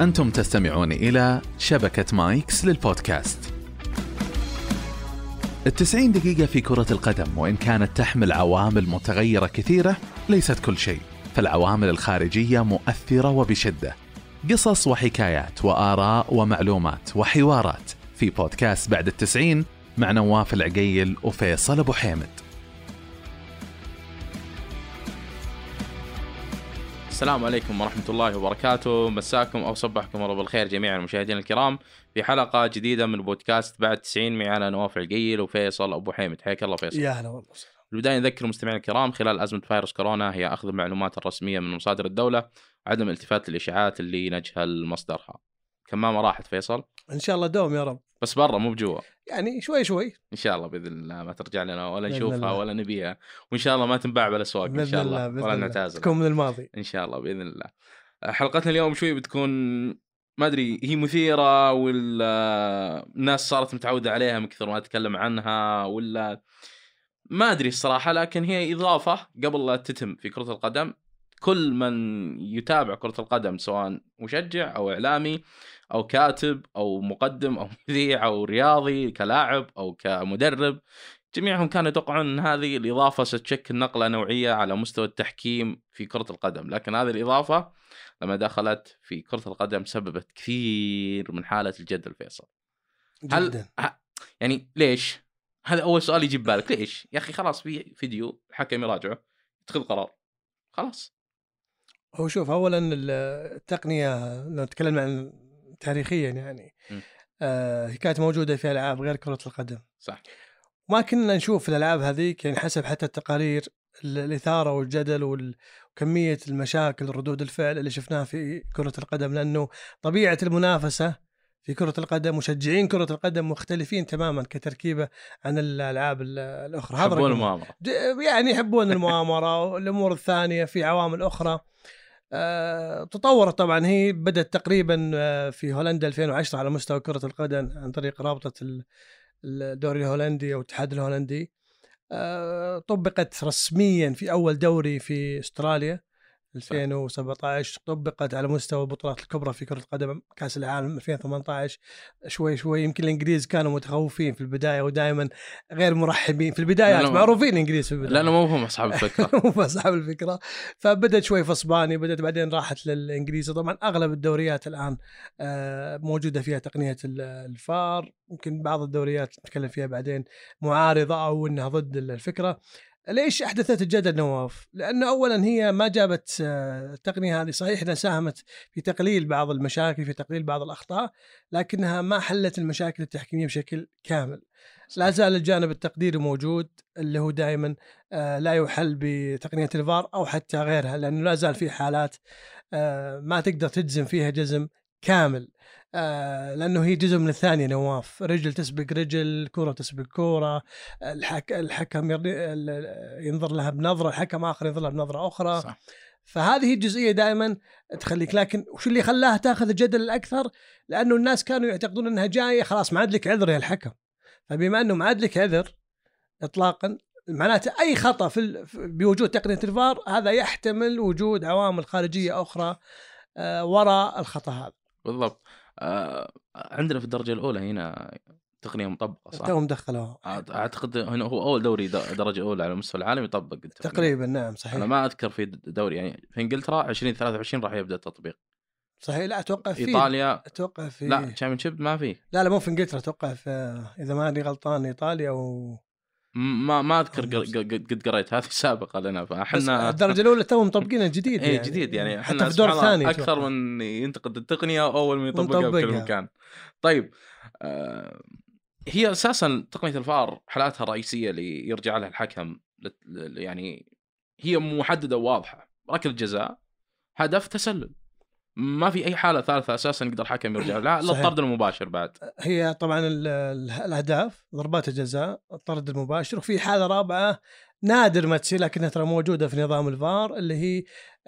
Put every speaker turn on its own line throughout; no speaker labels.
أنتم تستمعون إلى شبكة مايكس للبودكاست. التسعين دقيقة في كرة القدم وإن كانت تحمل عوامل متغيرة كثيرة ليست كل شيء. فالعوامل الخارجية مؤثرة وبشدة. قصص وحكايات وآراء ومعلومات وحوارات. في بودكاست بعد التسعين مع نواف العقيل وفيصل أبو حامد
السلام عليكم ورحمة الله وبركاته. مساكم أو صبحكم الله بالخير جميع المشاهدين الكرام في حلقة جديدة من بودكاست بعد 90 معنا نواف القيل وفيصل أبو حامد حياك الله فيصل.
يا هلا والله.
البداية نذكر المستمعين الكرام خلال أزمة فيروس كورونا هي أخذ المعلومات الرسمية من مصادر الدولة وعدم الالتفات للإشاعات اللي نجهل مصدرها. كمامة راحت فيصل.
إن شاء الله دوم يا رب.
بس برا مو بجوا.
يعني شوي شوي.
إن شاء الله بإذن الله ما ترجع لنا ولا نشوفها
الله.
ولا نبيها وإن شاء الله ما تنباع بالاسواق
إن
شاء
الله
الله ولا نعتزل
تكون من الماضي.
إن شاء الله بإذن الله. حلقتنا اليوم شوي بتكون ما أدري هي مثيرة ولا الناس صارت متعودة عليها من كثر ما تتكلم عنها ولا ما أدري الصراحة لكن هي إضافة قبل لا تتم في كرة القدم. كل من يتابع كرة القدم سواء مشجع أو إعلامي أو كاتب أو مقدم أو مذيع أو رياضي كلاعب أو كمدرب جميعهم كانوا يتوقعون إن هذه الإضافة ستشكل نقلة نوعية على مستوى التحكيم في كرة القدم، لكن هذه الإضافة لما دخلت في كرة القدم سببت كثير من حالة الجدل فيصل. هل
جدا
ه- يعني ليش؟ هذا أول سؤال يجي ببالك، ليش؟ يا أخي خلاص في فيديو الحكم يراجعه يتخذ قرار. خلاص
هو شوف اولا ال- التقنية لو نتكلم عن تاريخيا يعني. آه كانت موجودة في ألعاب غير كرة القدم.
صح.
ما كنا نشوف في الألعاب هذيك يعني حسب حتى التقارير ال- الإثارة والجدل وال- وكمية المشاكل ردود الفعل اللي شفناها في كرة القدم. لأنه طبيعة المنافسة في كرة القدم مشجعين كرة القدم مختلفين تماما كتركيبة عن الألعاب ال- الأخرى.
يحبون
المؤامرة. يعني يحبون المؤامرة والأمور الثانية في عوامل أخرى. آه، تطورت طبعا. هي بدأت تقريبا آه، في هولندا 2010 على مستوى كرة القدم عن طريق رابطة ال- الدوري الهولندي أو الاتحاد الهولندي. آه، طبقت رسميا في أول دوري في أستراليا. 2017 طبقت على مستوى البطولات الكبرى في كرة القدم كأس العالم 2018 شوي شوي. يمكن الإنجليز كانوا متخوفين في البداية ودائما غير مرحبين. في البدايات معروفين الإنجليز في البداية.
لأنه مو هم أصحاب الفكرة.
مو أصحاب الفكرة. فبدت شوي في إسبانيا بدت بعدين راحت للانجليزي طبعا أغلب الدوريات الآن آه، موجودة فيها تقنية ال- الفار. يمكن بعض الدوريات نتكلم فيها بعدين معارضة أو إنها ضد الفكرة. ليش أحدثت الجدل نواف؟ لأنه اولا هي ما جابت آه، التقنية هذه صحيح إنها ساهمت في تقليل بعض المشاكل في تقليل بعض الأخطاء لكنها ما حلت المشاكل التحكيمية بشكل كامل. لا زال الجانب التقديري موجود اللي هو دائما آه، لا يحل بتقنية الفار أو حتى غيرها لأنه لا زال في حالات آه، ما تقدر تجزم فيها جزم كامل آه، لأنه هي جزء من الثانية نواف. رجل تسبق رجل كرة تسبق كرة. الحك... الحكم ينظر لها بنظرة الحكم آخر ينظر لها بنظرة أخرى.
صح.
فهذه الجزئية دائما تخليك. لكن وش اللي خلاها تأخذ الجدل الأكثر؟ لأنه الناس كانوا يعتقدون إنها جاية خلاص ما عاد لك عذر يا الحكم. فبما إنه ما عاد لك عذر اطلاقا معناته أي خطأ في بوجود تقنية الفار هذا يحتمل وجود عوامل خارجية أخرى آه، وراء الخطأ هذا.
بالضبط. عندنا في الدرجة الأولى هنا تقنية مطبقة صح؟
توهم دخلوها.
أعتقد هنا هو أول دوري درجة أولى على مستوى العالم يطبق التقنية.
تقريبا نعم صحيح.
أنا ما أذكر في دوري يعني في إنجلترا 2023 راح يبدأ التطبيق.
صحيح لا أتوقع في
إيطاليا
أتوقع في
لا تشامبيون ما في
لا لا مو في إنجلترا أتوقع في إذا ماني غلطان إيطاليا و
ما ما أذكر قد قريت هذه سابقة لنا فاحنا
الدرجة الأولى تو مطبقين الجديد
اي جديد يعني. إحنا
في
الله
الثاني
أكثر
أتوقع.
من ينتقد التقنية اول ما يطبقها في كل. مكان. طيب آه هي أساسا تقنية الفار حالاتها الرئيسيه اللي يرجع لها الحكم يعني هي محددة وواضحة. ركله جزاء هدف تسلل. ما في أي حالة ثالثة أساسا يقدر الحكم يرجع. الا
صحيح.
الطرد المباشر بعد.
هي طبعا ال- ال- الأهداف ضربات الجزاء الطرد المباشر وفي حالة رابعة نادر ما تصير لكنها ترى موجودة في نظام الفار اللي هي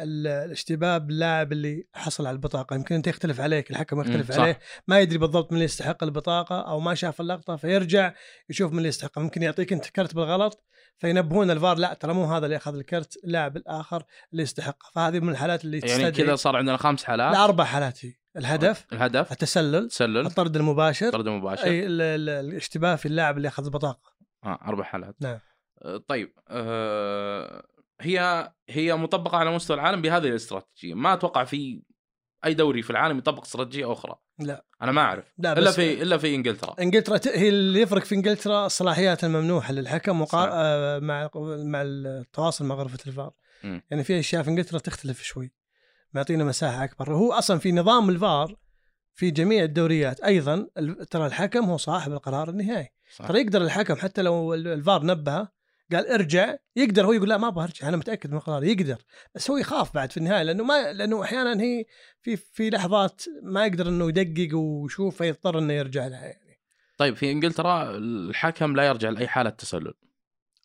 ال- الاشتباه باللاعب اللي حصل على البطاقة. يمكن أنت يختلف عليك الحكم يختلف
صح.
عليه. ما يدري بالضبط من اللي يستحق البطاقة أو ما شاف اللقطة فيرجع يشوف من اللي يستحق. ممكن يعطيك أنت كرت بالغلط فينبهون الفار لا ترى مو هذا اللي أخذ الكرت اللاعب الآخر اللي يستحقه فهذه من الحالات اللي
يعني كذا صار عندنا خمس حالات؟
لا أربع حالات هي. الهدف
الهدف
التسلل
تسلل
الطرد المباشر
طرد مباشر
أي ال- ال- الاشتباه في اللاعب اللي أخذ بطاقه
آه أربع حالات.
نعم.
آه، طيب آه هي هي مطبقة على مستوى العالم بهذه الاستراتيجية. ما أتوقع في أي دوري في العالم يطبق استراتيجية أخرى
لا.
أنا ما أعرف
لا إلا
في إلا في
إنجلترا إنجلترا هي اللي يفرق في إنجلترا الصلاحيات الممنوحة للحكم.
صح.
آه مع مع التواصل مع غرفة الفار
مم.
يعني في أشياء في إنجلترا تختلف شوي معطينا مساحة أكبر هو أصلا في نظام الفار في جميع الدوريات أيضا ترى الحكم هو صاحب القرار النهائي
صح.
ترى يقدر الحكم حتى لو ال- الفار نبهه قال ارجع يقدر هو يقول لا ما أبغى أرجع أنا متأكد من قراري يقدر. بس هو يخاف بعد في النهاية لأنه ما لأنه أحيانا هي في في لحظات ما يقدر إنه يدقق ويشوف فيضطر إنه يرجع لها يعني.
طيب في إنجلترا الحكم لا يرجع لأي حالة تسلل.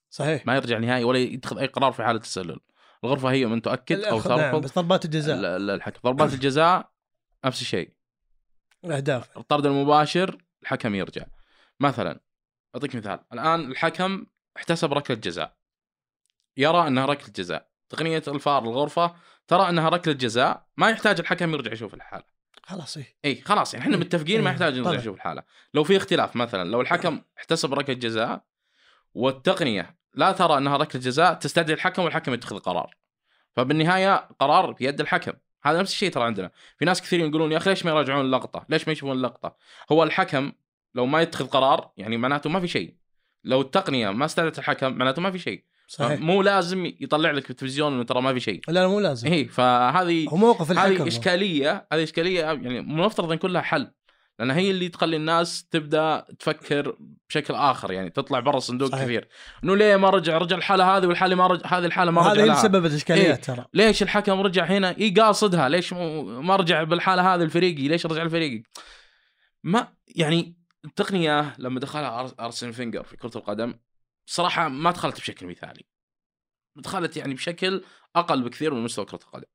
صحيح.
ما يرجع نهائي ولا يتخذ أي قرار في حالة تسلل. الغرفة هي من تؤكد أو
الأخ- نعم
ترفض
بس ضربات
ال-
الجزاء
ال- الحكم ضربات الجزاء نفس الشيء.
الاهداف
الطرد المباشر الحكم يرجع. مثلا أعطيك مثال. الآن الحكم احتسب ركلة جزاء. يرى أنها ركلة جزاء. تقنية الفار الغرفة ترى أنها ركلة جزاء ما يحتاج الحكم يرجع يشوف الحالة.
خلاص إيه.
اي خلاص يعني إحنا
إيه،
متفقين ما
إيه،
يحتاج نرجع. نشوف الحالة. لو في اختلاف مثلا لو الحكم احتسب ركلة جزاء والتقنية لا ترى أنها ركلة جزاء تستدعي الحكم والحكم يتخذ قرار. فبالنهاية قرار بيد الحكم. هذا نفس الشيء ترى عندنا. في ناس كثيرين يقولون يا أخي ليش ما يراجعون اللقطة؟ ليش ما يشوفون اللقطة؟ هو الحكم لو ما يتخذ قرار يعني معناته ما في شيء. لو التقنية ما استدعت الحكم معناته ما في شيء.
صحيح.
مو لازم يطلع لك في التلفزيون إنه ترى ما في شيء.
لا مو لازم.
اي فهذه
هو موقف الحكم.
هذه إشكالية هذه إشكالية يعني المفترض إن يكون لها حل. لأن هي اللي تخلي الناس تبدأ تفكر بشكل آخر يعني تطلع برا الصندوق
صحيح.
كثير. إنه ليه ما رجع؟ رجع الحالة هذه والحالة ما رجع هذه الحالة ما رجع.
هي اللي سببت إشكاليات
إيه.
ترى.
ليش الحكم رجع هنا؟ اي قاصدها. ليش ما رجع بالحالة هذه الفريقي؟ ليش رجع الفريقي؟ ما يعني التقنية لما دخلها أرسن فينجر في كرة القدم صراحة ما دخلت بشكل مثالي. دخلت يعني بشكل أقل بكثير من مستوى كرة القدم.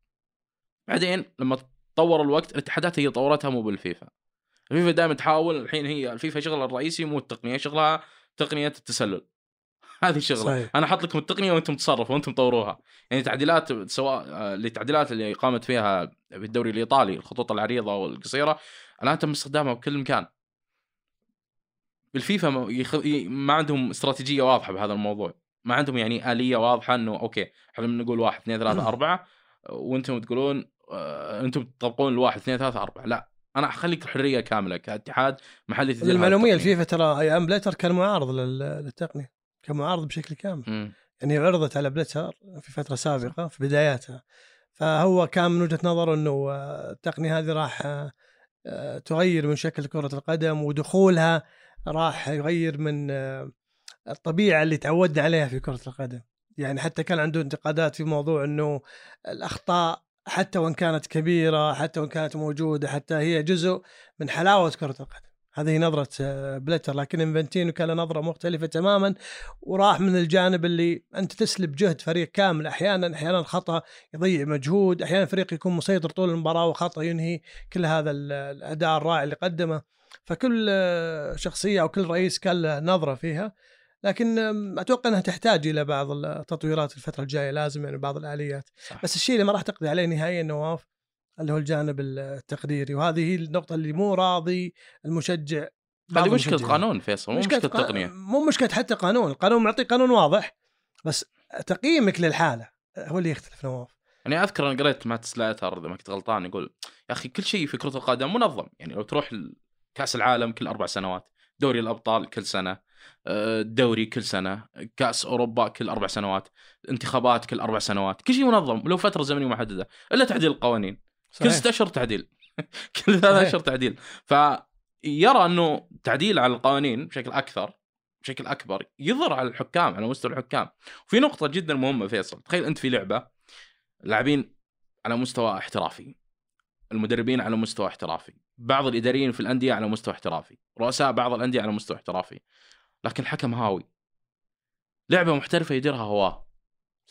بعدين لما تطور الوقت الاتحادات هي طورتها مو بالفيفا. الفيفا دائما تحاول الحين هي الفيفا شغلها الرئيسي مو التقنية شغلها تقنية التسلل. هذه شغله
صحيح.
أنا أحط لكم التقنية وأنتم تصرفوا وأنتم طوروها يعني تعديلات سواء آه، التعديلات اللي قامت فيها في الدوري الإيطالي الخطوط العريضة والقصيرة الآن تم استخدامها بكل مكان بالفيفا ما, يخ... ما عندهم استراتيجية واضحة بهذا الموضوع. ما عندهم يعني آلية واضحة إنه أوكي إحنا بنقول واحد اثنين ثلاثة أربعة وأنتم تقولون آه، أنتم تطبقون الواحد اثنين ثلاثة أربعة. لا أنا أخليك الحرية كاملة كاتحاد محلي تدير
للمعلوميه. الفيفا ترى أيام بلاتر كان معارض لل- للتقنية كان معارض بشكل كامل.
مم.
يعني عرضت على بلاتر في فترة سابقة في بداياتها. فهو كان من وجهة نظره إنه آه، التقنية هذه راح آه، تغير من شكل كرة القدم ودخولها راح يغير من آه، الطبيعة اللي تعودنا عليها في كرة القدم. يعني حتى كان عنده انتقادات في موضوع إنه الأخطاء حتى وإن كانت كبيرة حتى وإن كانت موجودة حتى هي جزء من حلاوة كرة القدم. هذه نظرة آه، بلتر لكن إنفنتينو كان نظرة مختلفة تماما وراح من الجانب اللي أنت تسلب جهد فريق كامل. أحيانا أحيانا خطأ يضيع مجهود أحيانا فريق يكون مسيطر طول المباراة وخطأ ينهي كل هذا ال- الأداء الرائع اللي قدمه. فكل شخصية أو كل رئيس كان له نظرة فيها لكن أتوقع إنها تحتاج إلى بعض التطويرات الفترة الجاية لازم يعني بعض الآليات
صح.
بس الشيء اللي ما راح تقضي عليه نهائيا نواف اللي هو الجانب التقديري وهذه هي النقطة اللي مو راضي المشجع
هذه
مشكلة.
قانون فيصل مو مشكلة
قا-
تقنية
مو مشكلة حتى قانون القانون معطي قانون واضح بس تقييمك للحالة هو اللي يختلف نواف
يعني أذكر أنا قريت مات سلاتر إذا ما كنت غلطان يقول يا أخي كل شيء في كرة القدم منظم يعني لو تروح كاس العالم كل أربع سنوات دوري الأبطال كل سنة آه، الدوري كل سنة كاس أوروبا كل أربع سنوات انتخابات كل أربع سنوات كل شيء منظم ولو فترة زمنية محددة إلا تعديل القوانين. كل ست أشهر تعديل كل ثلاث
صحيح.
أشهر تعديل فيرى أنه تعديل على القوانين بشكل أكثر بشكل أكبر يضر على الحكام على مستوى الحكام. وفي نقطة جدا مهمة فيصل تخيل أنت في لعبة لاعبين على مستوى احترافي. المدربين على مستوى احترافي. بعض الإداريين في الأندية على مستوى احترافي. رؤساء بعض الأندية على مستوى احترافي. لكن الحكم هاوي. لعبة محترفة يديرها هواه.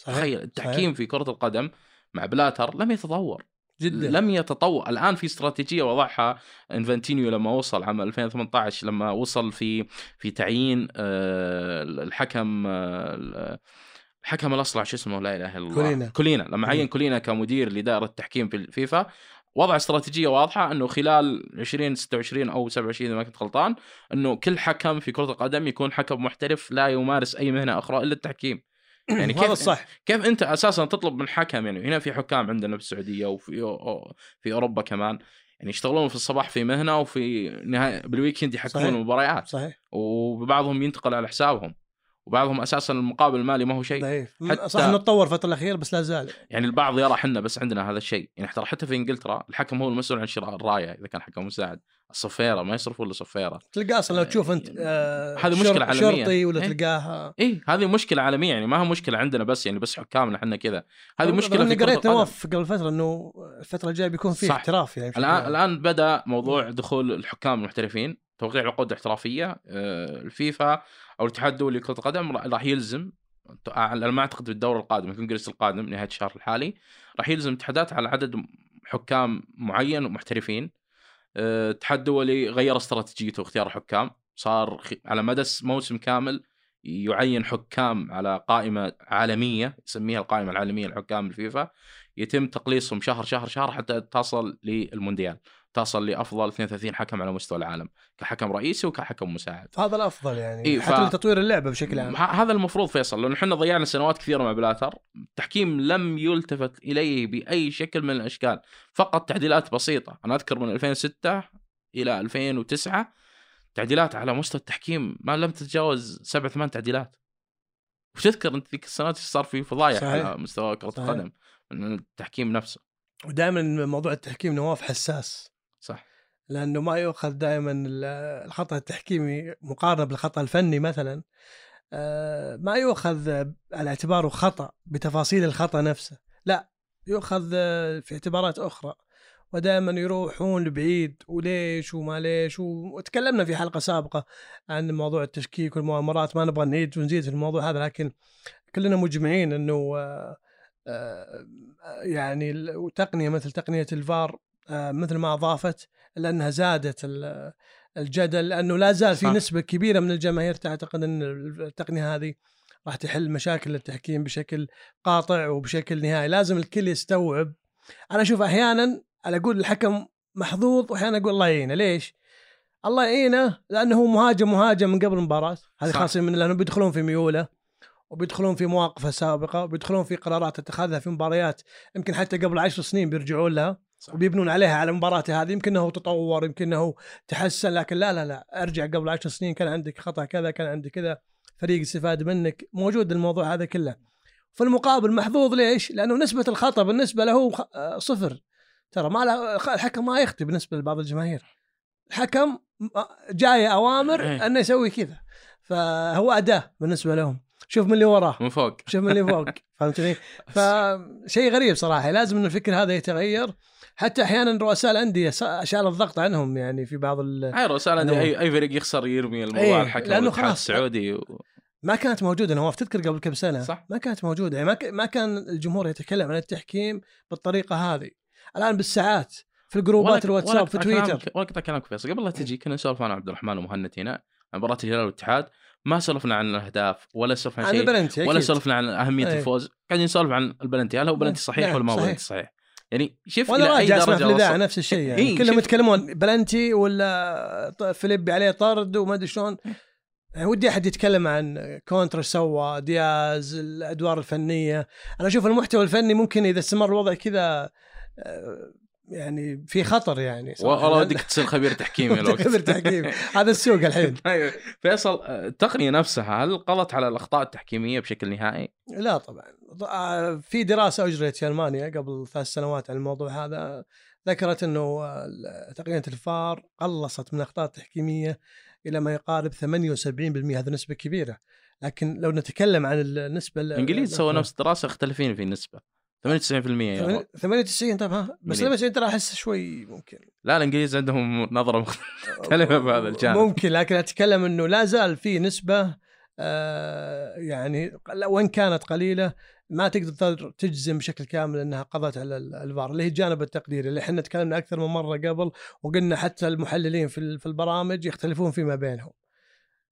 تخيل التحكيم في كرة القدم مع بلاتر لم يتطور.
جدا.
لم يتطور. الآن في استراتيجية وضعها. إنفانتينيو لما وصل عام 2018 لما وصل في في تعيين آه، الحكم آه، الحكم الأصلع شو اسمه لا إله إلا الله.
كولينا.
كولينا. لما عين. كولينا كمدير لدائرة التحكيم في الفيفا وضع استراتيجية واضحة إنه خلال 2026 أو 27 إذا ما كنت غلطان إنه كل حكم في كرة القدم يكون حكم محترف لا يمارس أي مهنة أخرى إلا التحكيم. يعني
هذا
كيف
الصح
كيف أنت أساسا تطلب من حكم؟ يعني هنا في حكام عندنا في السعودية وفي في أوروبا كمان يعني يشتغلون في الصباح في مهنة وفي نهاية بالويكند يحكمون
صحيح.
المباريات.
صحيح.
وبعضهم ينتقل على حسابهم. وبعضهم أساسا المقابل المالي ما هو شيء
ضعيف
حتى-
صح إنه تطور الفترة الأخيرة بس لا زال
يعني البعض يرى إحنا بس عندنا هذا الشيء يعني ترى حتى في إنجلترا الحكم هو المسؤول عن شراء الراية إذا كان حكم مساعد الصفيرة ما يصرفوا إلا صفيره
تلقاه أصلا لو تشوف أنت آه
هذه مشكلة
شر-
عالمية.
شرطي ولا
إيه.
تلقاه
اي هذه مشكلة عالمية يعني ما هي مشكلة عندنا بس يعني بس حكامنا إحنا كذا هذه
مشكلة
في
قريت. نواف قبل فترة إنه الفترة الجاية بيكون
صح.
احتراف يعني
الان. الآن بدأ موضوع دخول الحكام المحترفين توقيع عقود احترافيه آه، الفيفا أو الاتحاد الدولي لكرة القدم راح- يلزم أنا ما أعتقد بالدور القادم الكونغرس القادم نهاية الشهر الحالي راح يلزم الاتحادات على عدد حكام معين ومحترفين. آه، الاتحاد الدولي غير استراتيجيته واختيار الحكام صار على مدى موسم كامل يعين حكام على قائمة عالمية يسميها القائمة العالمية لحكام الفيفا يتم تقليصهم شهر شهر شهر حتى تصل للمونديال. تصل لأفضل 32 حكم على مستوى العالم كحكم رئيسي وكحكم مساعد.
فهذا الأفضل يعني
إيه،
حتى
ف-
لتطوير اللعبة بشكل عام.
هذا المفروض فيصل لأنه إحنا ضيعنا سنوات كثيرة مع بلاتر التحكيم لم يلتفت إليه بأي شكل من الأشكال فقط تعديلات بسيطة. أنا أذكر من 2006 إلى 2009 تعديلات على مستوى التحكيم ما لم تتجاوز سبع ثمان تعديلات. وتذكر أنت ذيك السنوات صار في فضايح
صحيح.
على مستوى
كرة.
القدم من التحكيم نفسه.
ودائما موضوع التحكيم نواف حساس.
صح.
لأنه ما يؤخذ دائما الخطأ التحكيمي مقارنة بالخطأ الفني مثلا آه، ما يؤخذ على اعتباره خطأ بتفاصيل الخطأ نفسه. لا يؤخذ في اعتبارات أخرى. ودائما يروحون لبعيد وليش وما ليش؟ وتكلمنا في حلقة سابقة عن موضوع التشكيك والمؤامرات ما نبغى نعيد ونزيد في الموضوع هذا لكن كلنا مجمعين إنه آه، آه، يعني تقنيه مثل تقنية الفار مثل ما أضافت الا انها زادت ال- الجدل لأنه لا زال في. نسبة كبيرة من الجماهير تعتقد إن التقنية هذه راح تحل مشاكل التحكيم بشكل قاطع وبشكل نهائي لازم الكل يستوعب أنا أشوف أحيانا أنا أقول الحكم محظوظ واحيانا أقول الله يعينه ليش؟ الله يعينه لأنه هو مهاجم مهاجم من قبل المباراة هذه. خاصة من لأنه بيدخلون في ميوله وبيدخلون في مواقفه سابقه وبيدخلون في قرارات اتخاذها في مباريات يمكن حتى قبل عشر سنين بيرجعون لها
صح.
وبيبنون عليها على مباراته هذه. يمكن إنه تطور يمكن إنه تحسن لكن لا لا لا. أرجع قبل عشر سنين كان عندك خطأ كذا كان عندك كذا. فريق استفاد منك. موجود الموضوع هذا كله. في المقابل محظوظ ليش؟ لأنه نسبة الخطأ بالنسبة له آه، صفر. ترى ما له الحكم ما يخطي بالنسبة لبعض الجماهير. الحكم جاي أوامر
إيه.
إنه يسوي كذا. فهو أداة بالنسبة لهم. شوف من اللي وراه.
من فوق.
شوف من اللي فوق. فهمتني؟ فشيء غريب صراحة. لازم إن الفكر هذا يتغير. حتى أحيانا رؤساء الأندية شال الضغط عنهم يعني في بعض ال...
اي رؤساء الأندية، اي أي فريق يخسر يرمي الموضوع
إيه،
على الحكم الاتحاد
خلاص.
السعودي و...
ما كانت موجودة. نواف تذكر قبل كم سنة؟
صح.
ما كانت موجودة. يعني ما, ك... ما كان الجمهور يتكلم عن التحكيم بالطريقة هذه. الآن بالساعات في الجروبات الواتساب في تويتر.
ولا كلامك فيصل. قبل لا تجي كنا نسولف أنا وعبد الرحمن ومهند هنا عن مباراة الهلال والاتحاد. ما سولفنا عن الأهداف ولا سولفنا عن شيء ولا. سولفنا عن أهمية
أي.
الفوز. قاعدين نسولف عن البلنتي هل هو بلنتي صحيح
نعم،
ولا ما هو. بلنتي صحيح؟ يعني شوف
ولا
أي
راجع اسمع في
درجه
الاذاعه نفس الشيء يعني.
إيه،
كلهم يتكلمون بلنتي ولا فيليب عليه طرد وما أدري شلون. يعني ودي أحد يتكلم عن counter سوى دياز الأدوار الفنية. أنا أشوف المحتوى الفني ممكن إذا استمر الوضع كذا آه، يعني في خطر يعني.
والله ودك تصير خبير تحكيمي لو
خبير تحكيم هذا السوق الحين.
أيوة. فيصل التقنية نفسها هل قضت على الأخطاء التحكيمية بشكل نهائي؟
لا طبعا. آه، في دراسة أجريت في ألمانيا قبل ثلاث سنوات عن الموضوع هذا. ذكرت إنه آه، تقنية الفار قلصت من الاخطاء التحكيمية إلى ما يقارب 78% هذه نسبة كبيرة. لكن لو نتكلم عن النسبة ال-
الانجليز سووا نفس الدراسة اختلفين في النسبة. 98% يا رب.
98 طبعا بس
إنجليز.
98 ترى أحس شوي ممكن.
لا الإنجليز عندهم نظرة مختلفه بهذا الجانب.
ممكن لكن أتكلم إنه لا زال في نسبة آه يعني وإن كانت قليلة ما تقدر تجزم بشكل كامل إنها قضت على ال- الفار اللي هي الجانب التقديري اللي إحنا تكلمنا أكثر من مرة قبل وقلنا حتى المحللين في في البرامج يختلفون فيما بينهم.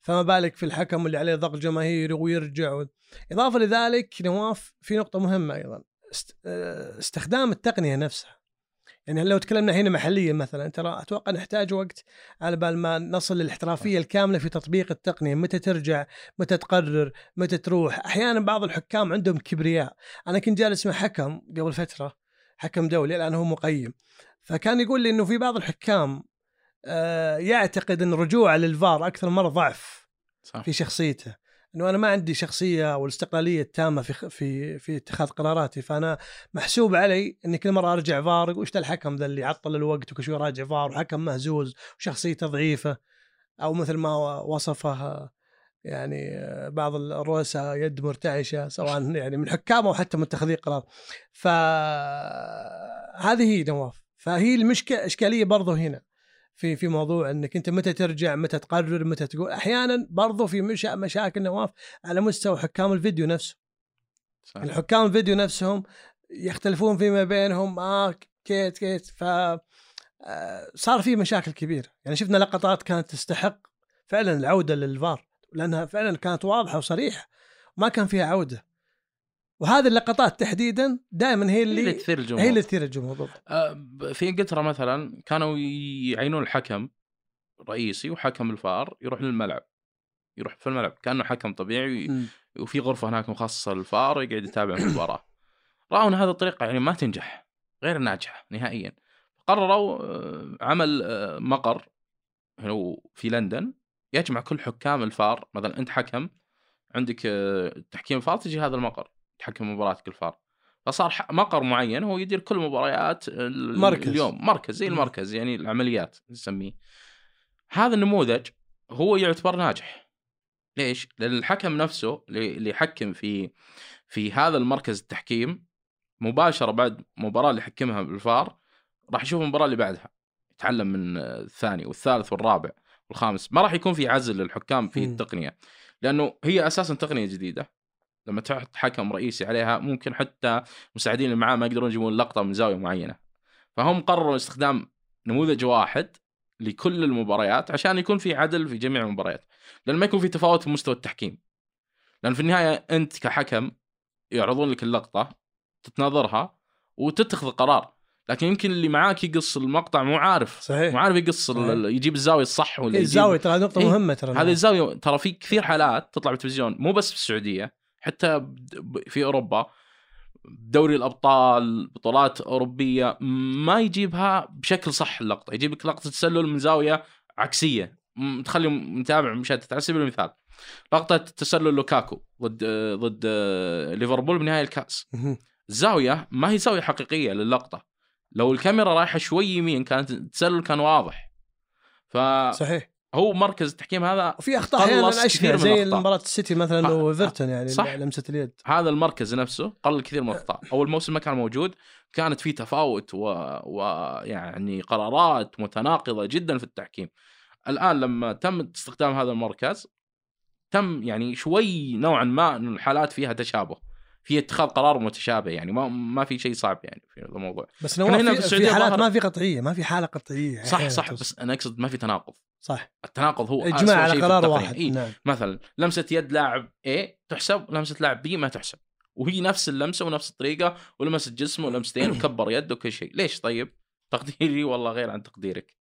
فما بالك في الحكم اللي عليه ضغط جماهيري ويرجع و... إضافة لذلك نواف في نقطة مهمة أيضا. استخدام التقنية نفسها. يعني لو تكلمنا هنا محليا مثلا ترى أتوقع نحتاج وقت على بال ما نصل للاحترافية الكاملة في تطبيق التقنية. متى ترجع؟ متى تقرر؟ متى تروح؟ أحيانا بعض الحكام عندهم كبرياء. أنا كنت جالس مع حكم قبل فترة حكم دولي الآن هو مقيم. فكان يقول لي إنه في بعض الحكام آه، يعتقد إن رجوعه للفار أكثر مرة ضعف
صح.
في شخصيته. إنه أنا ما عندي شخصية والاستقلاليه التامة في في في اتخاذ قراراتي فأنا محسوب علي إني كل مرة أرجع فار وش ذا الحكم ذا اللي عطل الوقت وكل شوي راجع فار وحكم مهزوز وشخصيته ضعيفه أو مثل ما وصفه يعني بعض الرؤساء يد مرتعشة سواء يعني من حكام أو حتى متخذي قرار. فهذه هي نواف. فهي المشكلة إشكالية برضو هنا. في في موضوع إنك أنت متى ترجع متى تقرر متى تقول. أحيانا برضو في مشا مشاكل نواف على مستوى حكام الفيديو نفسه.
صح
الحكام الفيديو نفسهم يختلفون فيما بينهم. آه كيت كيت. ف آه، صار في مشاكل كبيرة. يعني شفنا لقطات كانت تستحق فعلا العودة للفار لأنها فعلا كانت واضحة وصريحة. ما كان فيها عودة. وهذه اللقطات تحديدا دائما هي
هي اللي
اللي
تثير الجمهور.
هي اللي تثير الجمهور بالضبط.
ب- في إنجلترا مثلا كانوا يعينون الحكم رئيسي وحكم الفار يروح للملعب يروح في الملعب كأنه حكم طبيعي. وفي غرفة هناك مخصصة للفار يقعد يتابع المباراة. راوا إن هذه الطريقة يعني ما تنجح غير ناجحة نهائيا. قرروا آه، عمل آه، مقر هنا في لندن يجمع كل حكام الفار. مثلا أنت حكم عندك تحكيم الفار تجي هذا المقر. تحكم مباراتك الفار فصار مقر معين هو يدير كل مباريات
مركز.
اليوم مركز زي
مم.
المركز يعني العمليات نسميه هذا النموذج هو يعتبر ناجح ليش؟ لأن الحكم نفسه اللي يحكم في في هذا المركز التحكيم مباشرة بعد مباراة اللي يحكمها بالفار راح يشوف المباراة اللي بعدها يتعلم من الثاني والثالث والرابع والخامس ما راح يكون في عزل للحكام في. التقنية لأنه هي أساسا تقنية جديدة لما تحط حكم رئيسي عليها ممكن حتى المساعدين اللي معاه ما يقدرون يجيبون لقطة من زاوية معينة. فهم قرروا استخدام نموذج واحد لكل المباريات عشان يكون في عدل في جميع المباريات لأن ما يكون في تفاوت في مستوى التحكيم. لأن في النهاية أنت كحكم يعرضون لك اللقطة تتناظرها وتتخذ قرار لكن يمكن اللي معاك يقص المقطع مو عارف.
صحيح.
مو عارف يقص يجيب الزاوية الصح ولا
إيه، الزاوية ترى نقطة
إيه،
مهمة ترى
هذه الزاوية ترى في كثير حالات تطلع بالتلفزيون مو بس في السعودية حتى في أوروبا دوري الأبطال بطولات أوروبية ما يجيبها بشكل صح اللقطة. يجيب لك لقطة تسلل من زاوية عكسية. تخلي متابع مشاهد على سبيل المثال لقطة تسلل لوكاكو ضد ضد ليفربول بنهائي
الكأس.
الزاويه ما هي زاوية حقيقية للقطة. لو الكاميرا رايحة شوي يمين كانت التسلل كان واضح. فهو
صحيح.
مركز التحكيم هذا
وفي
أخطاء
أحيانا
من
زي. مباراة السيتي مثلا وايفرتون يعني
صح.
لمسة اليد.
هذا المركز نفسه قلل كثير من الأخطاء. أول موسم ما كان موجود كانت في تفاوت ويعني و... يعني قرارات متناقضة جدا في التحكيم. الآن لما تم استخدام هذا المركز تم يعني شوي نوعا ما إن الحالات فيها تشابه. في اتخاذ قرار متشابه يعني ما ما في شيء صعب يعني في هذا الموضوع.
بس
إحنا هنا في السعودية
في حالات
ظهر-
ما في قطعية ما في حالة قطعية.
صح
أحياناً
صح
توصل.
بس أنا أقصد ما في تناقض.
صح.
التناقض هو إجماع
على قرار. واحد
إيه؟
نعم.
مثلا لمسة يد لاعب A تحسب لمسة لاعب B ما تحسب. وهي نفس اللمسة ونفس الطريقة ولمسة جسمه ولمستين وكبر يده وكل شيء. ليش طيب؟ تقديري والله غير عن تقديرك.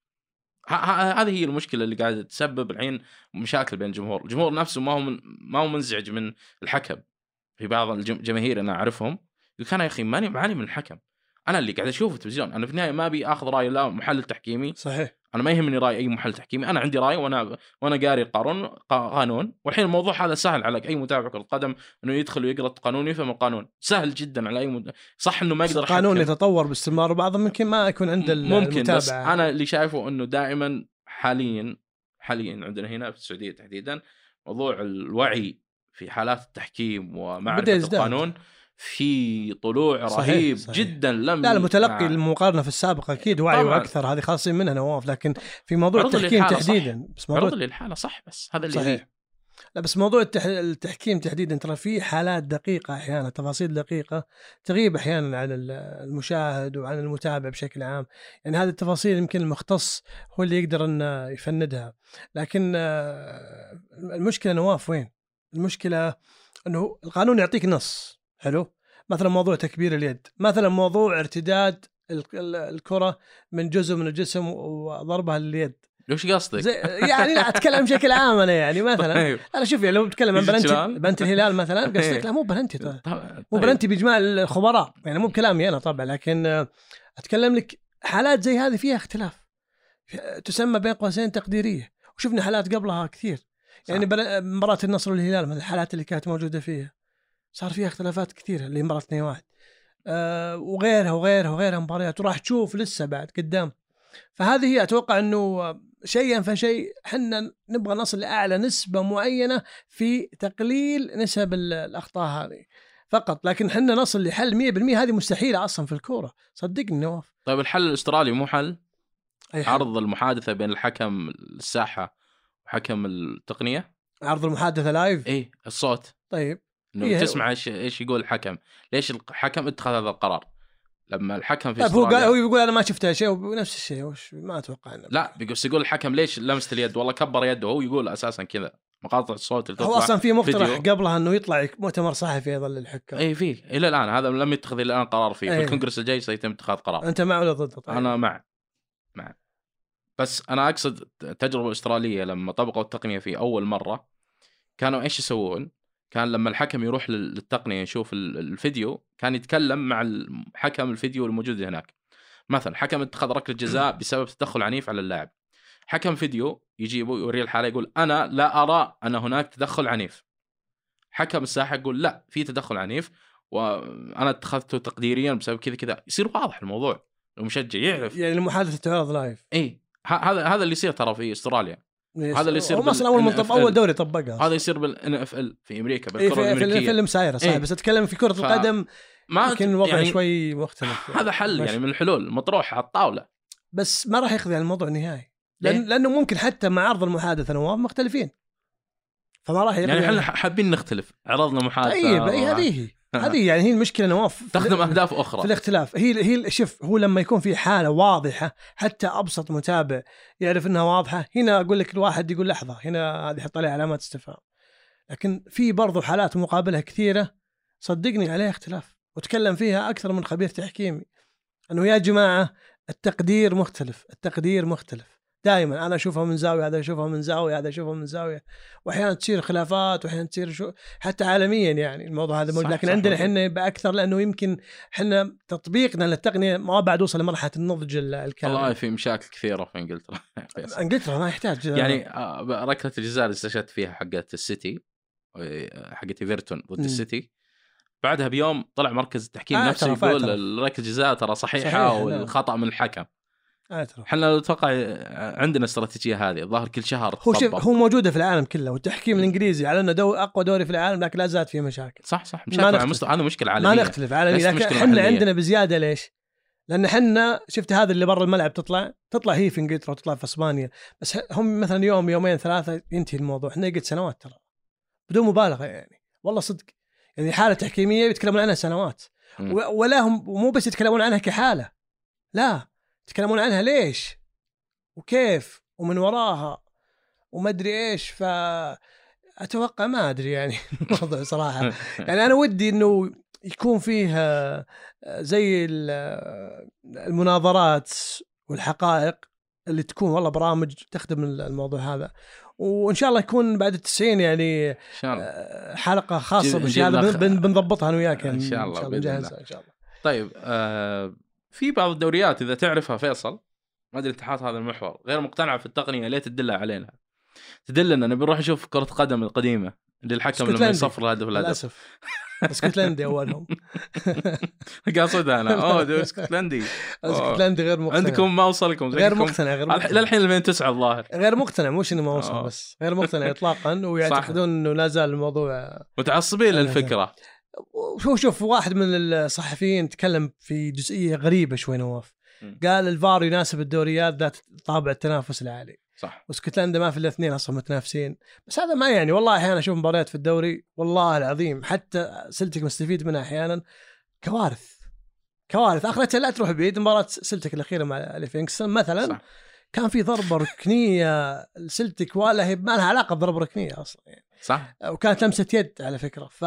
هذه هي المشكلة اللي قاعدة تسبب الحين مشاكل بين الجمهور الجمهور نفسه ما هو من ما هو منزعج من الحكم. في بعض الجماهير أنا أعرفهم يقول أنا يا أخي ماني ماني من الحكم. أنا اللي قاعد اشوفه في التلفزيون. أنا في النهاية ما أبي آخذ رأي لا محلل تحكيمي.
صحيح.
أنا ما يهمني رأي أي محلل تحكيمي. أنا عندي رأي وأنا وأنا قاري القانون قا- قانون. والحين الموضوع هذا سهل على أي متابع كرة قدم إنه يدخل ويقرأ القانون ويفهم القانون. سهل جدا على أي مت... صح إنه ما يقدر
القانون. يتطور باستمرار وبعضهم يمكن ما يكون عند ال-
ممكن بس أنا اللي شايفه إنه دائما حاليا حاليا عندنا هنا في السعودية تحديدا موضوع الوعي في حالات التحكيم
ومعرفة.
القانون في طلوع
صحيح،
رهيب
صحيح.
جدا لم
لا المتلقي
مع-
المقارنة في السابق أكيد وعي
طبعاً.
وأكثر هذه خاصين منها نواف لكن في موضوع التحكيم
للحالة، صح.
تحديدا بس موضوع
عرض للحالة صح بس هذا اللي
صحيح. لا بس موضوع التح... التحكيم تحديدا ترى في حالات دقيقة أحيانا تفاصيل دقيقة تغيب أحيانا عن ال- المشاهد وعن المتابع بشكل عام يعني هذه التفاصيل يمكن المختص هو اللي يقدر أن يفندها لكن آه، المشكلة نواف وين المشكلة أنه القانون يعطيك نص حلو مثلا موضوع تكبير اليد مثلا موضوع ارتداد ال- ال- الكرة من جزء من الجسم وضربها لليد
وش قصدك؟
يعني لا أتكلم بشكل عام أنا يعني مثلا
طيب
أنا شوف يعني لو بتكلم عن
penalty.
penalty الهلال مثلا. قصدك لا مو بلنتي طيب.
طيب.
مو بلنتي بإجماع الخبراء يعني مو بكلامي أنا طبعا لكن أتكلم لك حالات زي هذه فيها اختلاف تسمى بين قوسين تقديرية وشفنا حالات قبلها كثير يعني بل- مباراة النصر والهلال من الحالات اللي كانت موجودة فيها. صار فيها اختلافات كثيرة اللي مباراه 2 1 أه وغيرها وغيرها وغيرها مباريات وراح تشوف لسه بعد قدام. فهذه هي أتوقع إنه شيئا فشيء حنا نبغى نصل لأعلى نسبة معينة في تقليل نسب ال- الأخطاء هذه. فقط لكن حنا نصل لحل 100% هذه مستحيلة أصلا في الكورة. صدقني نواف.
طيب الحل الأسترالي مو حل؟
أي حل.
عرض المحادثة بين الحكم الساحة وحكم التقنية؟
عرض المحادثة لايف
إيه الصوت.
طيب.
إنه
إيه.
تسمع إيش إيش يقول الحكم. ليش الحكم اتخذ هذا القرار؟ لما الحكم في
طيب هو قال هو يقول أنا ما شفت شيء ونفس الشيء وش ما أتوقع إنه
لا بس يقول الحكم ليش لمست اليد؟ والله كبر يده هو يقول أساسا كذا. مقاطع الصوت اللي
هو أصلا في مقترح. قبلها إنه يطلع مؤتمر صحفي أيضا للحكام
اي فيه إلى الآن هذا لم يتخذ إلى الآن قرار فيه في
إيه.
الكونغرس الجاي سيتم اتخاذ قرار.
أنت مع ولا ضد؟ طيب؟
أنا مع. بس أنا أقصد التجربه الاستراليه لما طبقوا التقنية في أول مرة كانوا إيش يسوون؟ كان لما الحكم يروح لل- للتقنية يشوف ال- الفيديو كان يتكلم مع الحكم الفيديو الموجود هناك. مثلا حكم اتخذ ركلة جزاء بسبب تدخل عنيف على اللاعب. حكم فيديو يجيبه يوريه الحالة يقول أنا لا أرى أن هناك تدخل عنيف. حكم الساحة يقول لا في تدخل عنيف وأنا اتخذته تقديريا بسبب كذا كذا. يصير واضح الموضوع المشجع يعرف.
يعني المحادثه تعرض live
اي هذا هذا اللي يصير ترى في استراليا. هذا اللي يصير
هم أصلا أول من طب
أول.
دوري طبقها.
هذا يصير بال NFL في أمريكا
إيه
بالكرة
في, في
الأمريكية.
الفيلم سايره صحيح
إيه.
بس أتكلم في كرة
ف-
القدم
ما
يمكن الوضع
يعني
شوي مختلف
هذا حل
ماشي.
يعني من الحلول مطروح على الطاولة.
بس ما راح يخذ الموضوع نهائي لأن
ليه؟
لأنه ممكن حتى مع عرض المحادثة نواف مختلفين. فما راح
يعني إحنا حابين نختلف. عرضنا محادثة.
طيب اي هذه هذه يعني هي المشكلة نواف في-
تخدم أهداف
في
أخرى
الاختلاف. هي هي شوف هو لما يكون في حالة واضحة حتى أبسط متابع يعرف إنها واضحة هنا أقول لك الواحد يقول لحظة هنا هذه يحط عليها علامات استفهام. لكن في برضو حالات مقابله كثيرة صدقني عليها اختلاف. وتكلم فيها أكثر من خبير تحكيمي. إنه يا جماعة التقدير مختلف التقدير مختلف. دائما أنا أشوفها من زاوية هذا يشوفها من زاوية هذا يشوفها من زاوية واحيانا تصير خلافات واحيانا تصير شو حتى عالميا يعني الموضوع هذا موجود لكن
صح،
عندنا. إحنا يبقى أكثر لأنه يمكن إحنا تطبيقنا للتقنية ما بعد وصل لمرحلة النضج ال- الكامل
والله في مشاكل كثيرة في إنجلترا.
إنجلترا ما يحتاج
يعني آه، ركلة الجزاء اللي استشهدت فيها حقت السيتي آه، حقت إيفرتون ضد. السيتي بعدها بيوم طلع مركز التحكيم
آه،
نفسه يقول. ركلة الجزاء ترى صحيحة
صحيح، نعم.
والخطأ من الحكم إحنا أتوقع عندنا استراتيجية هذه. الظاهر كل شهر
هو شوف. هو موجودة في العالم كله والتحكيم الإنجليزي على أنه دو أقوى دوري في العالم لكن لا زالت فيه مشاكل.
صح صح.
ما
مشاكل. مستوى هذا مشكلة عالمية.
ما نختلف عالمي
ليست
لكن
إحنا.
عندنا بزيادة ليش؟ لأن إحنا شفت هذا اللي برا الملعب تطلع تطلع هي في إنجلترا وتطلع في إسبانيا بس هم مثلا يوم يومين ثلاثة ينتهي الموضوع. إحنا قد سنوات ترى. بدون مبالغة يعني. والله صدق. يعني حالة تحكيمية يتكلمون عنها سنوات. ولا هم مو بس يتكلمون عنها كحالة. لا. يتكلمون عنها ليش؟ وكيف؟ ومن وراها؟ وما أدري إيش؟ ف أتوقع ما أدري يعني الموضوع صراحة. يعني أنا ودي إنه يكون فيه آه، زي آه، المناظرات والحقائق اللي تكون والله برامج تخدم الموضوع هذا. وإن شاء الله يكون بعد التسعين يعني
إن شاء الله.
آه، حلقة
خاصة
بالشيء هذا بنضبطها أنا وياك
شاء الله، بإذن
نجهزها
الله.
إن شاء الله.
طيب آه في بعض الدوريات إذا تعرفها فيصل ما أدري انت حاط هذا المحور غير مقتنع في التقنية ليه تدلها علينا؟ تدلنا نبي نروح نشوف كرة قدم القديمة اللي الحكم لما. يصفر الهدف الهدف.
للأسف. اسكتلندي أولهم.
قاصدها أنا. أوه اسكتلندي.
اسكتلندي غير مقتنع.
عندكم ما وصلكم
غير مقتنع غير مقتنع.
للحين 2009 الظاهر.
غير مقتنع مش انه ما وصل. بس. غير مقتنع اطلاقا ويعتقدون إنه لا زال الموضوع
متعصبين للفكرة.
شوف شوف واحد من الصحفيين تكلم في جزئية غريبة شوي نواف. قال الفار يناسب الدوريات ذات طابع التنافس العالي.
صح.
واسكتلندا ما في الاثنين أصلا متنافسين. بس هذا ما يعني والله أحيانا أشوف مباريات في الدوري والله العظيم حتى سلتك مستفيد منها أحيانا. كوارث. كوارث. اخرتها لا تروح بعيد مباراة سلتك الأخيرة مع ليفينغستون مثلا.
صح.
كان في ضربة ركنية لسلتك ولا هي ما لها علاقة بضربة ركنية أصلا يعني.
صح.
وكانت لمسة يد على فكرة. ف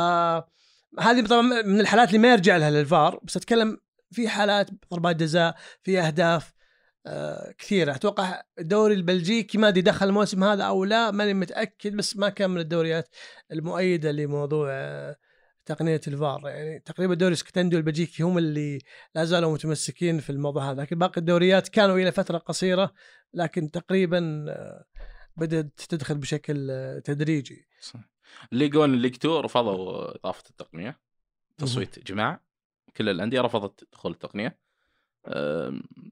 هذه طبعا من الحالات اللي ما يرجع لها للفار بس أتكلم في حالات ضربات جزاء في أهداف آه كثيرة. أتوقع الدوري البلجيكي ما أدري دخل الموسم هذا أو لا ماني متأكد بس ما كان من الدوريات المؤيدة لموضوع آه تقنية الفار. يعني تقريبا الدوري الاسكتلندي والبلجيكي هم اللي لا زالوا متمسكين في الموضوع هذا. لكن باقي الدوريات كانوا إلى فترة قصيرة لكن تقريبا آه، بدأت تدخل بشكل آه، تدريجي.
League 1 League 2 رفضوا إضافة التقنية. تصويت جماع. كل الأندية رفضت دخول التقنية.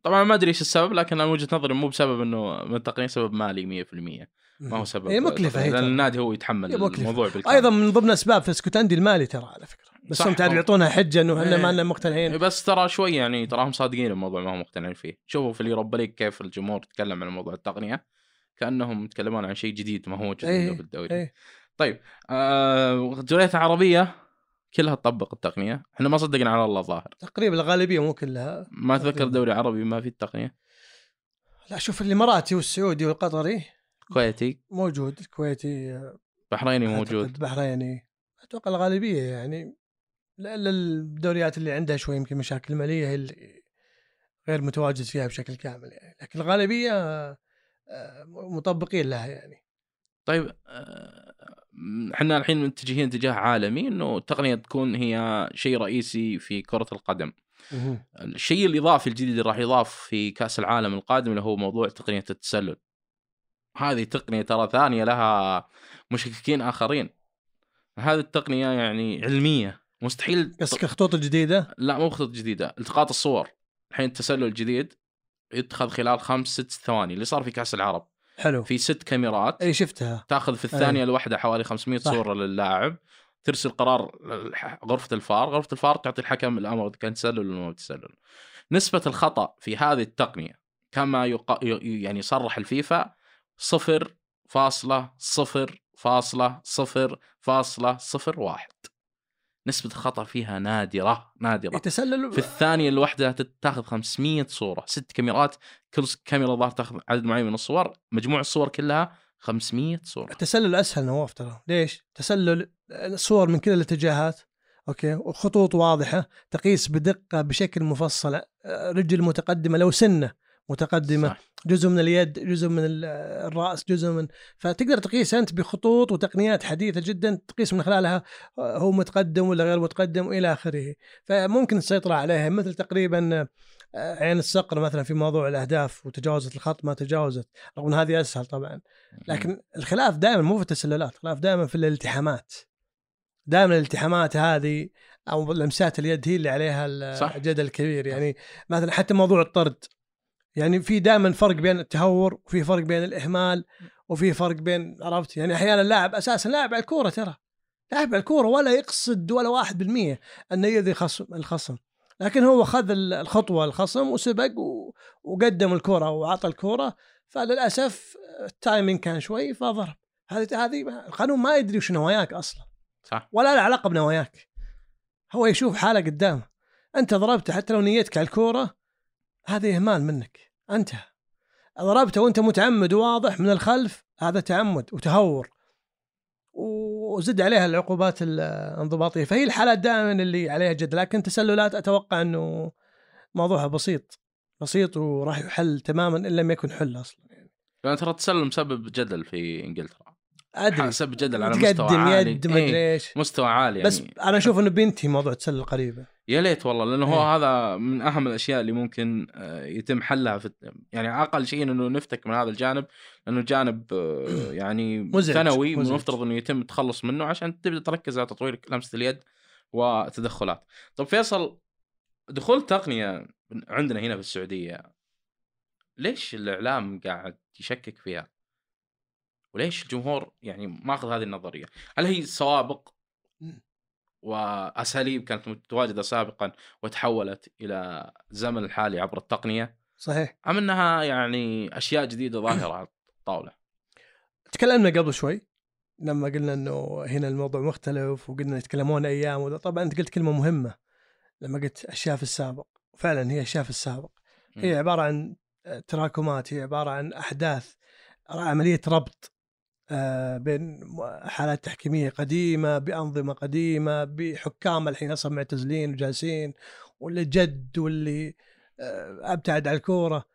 طبعا ما أدري إيش السبب لكن أنا وجهة نظري مو بسبب إنه من التقنية سبب مالي 100% ما هو سبب
هي مكلفه هي لأن.
النادي هو يتحمل
مكلفة.
الموضوع بالكامل.
أيضا من ضمن أسباب في اسكتلندي المالي ترى على فكرة. بس. هم تعرف يعطونها حجة إنه إحنا
إيه.
ما لنا مقتنعين.
بس ترى شوي يعني تراهم صادقين الموضوع ما هم مقتنعين فيه. شوفوا في اليوروبا ليج كيف الجمهور تكلم عن موضوع التقنية. كأنهم يتكلمون عن شيء جديد ما هو جديد
إيه،
في الدوري
إيه.
طيب آه الدوريات العربيه كلها تطبق التقنية. إحنا ما صدقنا على الله ظاهر
تقريبا الغالبية مو كلها.
ما
تقريباً.
دوري عربي ما في التقنية.
لا شوف الاماراتي والسعودي والقطري.
كويتي.
موجود الكويتي
بحريني موجود.
بحريني. أتوقع الغالبية يعني الا الدوريات اللي عندها شوي يمكن مشاكل مالية هي اللي غير متواجد فيها بشكل كامل يعني. لكن الغالبية آه، مطبقين لها يعني.
طيب آه، إحنا الحين متجهين اتجاه عالمي إنه التقنية تكون هي شيء رئيسي في كرة القدم. الشيء الإضافي الجديد اللي راح يضاف في كأس العالم القادم اللي هو موضوع تقنية التسلل. هذه تقنية ترى ثانية لها مشككين آخرين. هذه التقنية يعني علمية. مستحيل
قصدك الخطوط الجديدة؟
لا مو خطوط جديدة التقاط الصور. الحين التسلل الجديد يتخذ خلال خمس ست ثواني اللي صار في كأس العرب.
حلو.
في ست كاميرات.
اي شفتها.
تاخذ في الثانية الواحده حوالي 500
صح.
صورة للاعب. ترسل قرار غرفة الفار. غرفة الفار تعطي الحكم الأمر اذا كان تسلل ولا ما تسلل. نسبة الخطأ في هذه التقنية كما يق... يعني صرح الفيفا صفر فاصلة صفر فاصلة صفر فاصلة صفر واحد. نسبة الخطأ فيها نادرة نادرة.
التسلل
في الثانية الواحدة تاخذ 500 صورة ست كاميرات كل كاميرا ظهر تاخذ عدد معين من الصور مجموع الصور كلها 500 صورة.
التسلل أسهل نواف ترى. ليش؟ تسلل صور من كل الاتجاهات. أوكي؟ وخطوط واضحة تقيس بدقة بشكل مفصل آه، رجل متقدمة لو سنة. متقدمة
صح.
جزء من اليد جزء من ال- الرأس جزء من فتقدر تقيس أنت بخطوط وتقنيات حديثة جدا تقيس من خلالها آه، هو متقدم ولا غير متقدم وإلى آخره. فممكن السيطرة عليها مثل تقريبا آه، عين الصقر مثلا في موضوع الأهداف وتجاوزت الخط ما تجاوزت رغم إن هذه أسهل طبعا. لكن الخلاف دائما مو في التسللات الخلاف دائما في الالتحامات. دائما الالتحامات هذه أو لمسات اليد هي اللي عليها. الجدل الكبير. يعني مثلا حتى موضوع الطرد. يعني في دائما فرق بين التهور وفي فرق بين الإهمال وفي فرق بين عرفت؟ يعني أحيانا اللاعب أساسا لاعب على الكورة ترى. لاعب على الكورة ولا يقصد ولا واحد بالمية أنه يؤذي خصم الخصم. لكن هو خذ الخطوة الخصم وسبق وقدم الكورة وعطى الكورة. فللأسف التايمينج كان شوي فضرب. هذه هذه القانون ما يدري وش نواياك أصلا.
صح.
ولا له علاقة بنواياك. هو يشوف حاله قدامه. أنت ضربته حتى لو نيتك على الكورة هذا اهمال منك. انتهى ضربته وانت متعمد وواضح من الخلف. هذا تعمد وتهور. وزد عليها العقوبات الانضباطية. فهي الحالات دائما اللي عليها جد. لكن تسللات أتوقع إنه موضوعها بسيط. بسيط وراح يحل تماما إن لم يكن حل أصلا يعني.
ترى التسلل مسبب جدل في إنجلترا.
أدري
مسبب جدل على مستوى
تقدم
عالي
يد ما
إيه،
ادري إيش
مستوى عالي يعني
بس أنا أشوف إنه بينتهي موضوع التسلل قريبا
يا ليت والله لأنه هو
إيه.
هذا من أهم الأشياء اللي ممكن آه، يتم حلها في يعني أقل شيء إنه نفتك من هذا الجانب لأنه جانب آه، يعني ثانوي. المفترض إنه يتم التخلص منه عشان تبدأ تركز على تطوير لمسة اليد وتدخلات. طب فيصل دخول التقنيه عندنا هنا في السعودية ليش الإعلام قاعد يشكك فيها؟ وليش الجمهور يعني ماخذ هذه النظرية؟ هل هي سوابق. وأساليب كانت متواجدة سابقا وتحولت إلى الزمن الحالي عبر التقنية؟
صحيح.
أم إنها يعني أشياء جديدة ظاهرة على الطاولة؟
تكلمنا قبل شوي لما قلنا إنه هنا الموضوع مختلف وقلنا يتكلمون أيام وذا طبعا أنت قلت كلمة مهمة لما قلت أشياء في السابق. فعلا هي أشياء في السابق. هي عبارة عن تراكمات هي عبارة عن أحداث عملية ربط. بين حالات تحكيمية قديمة بأنظمة قديمة بحكام الحين أصلا معتزلين وجالسين واللي جد واللي آه، أبتعد على الكورة.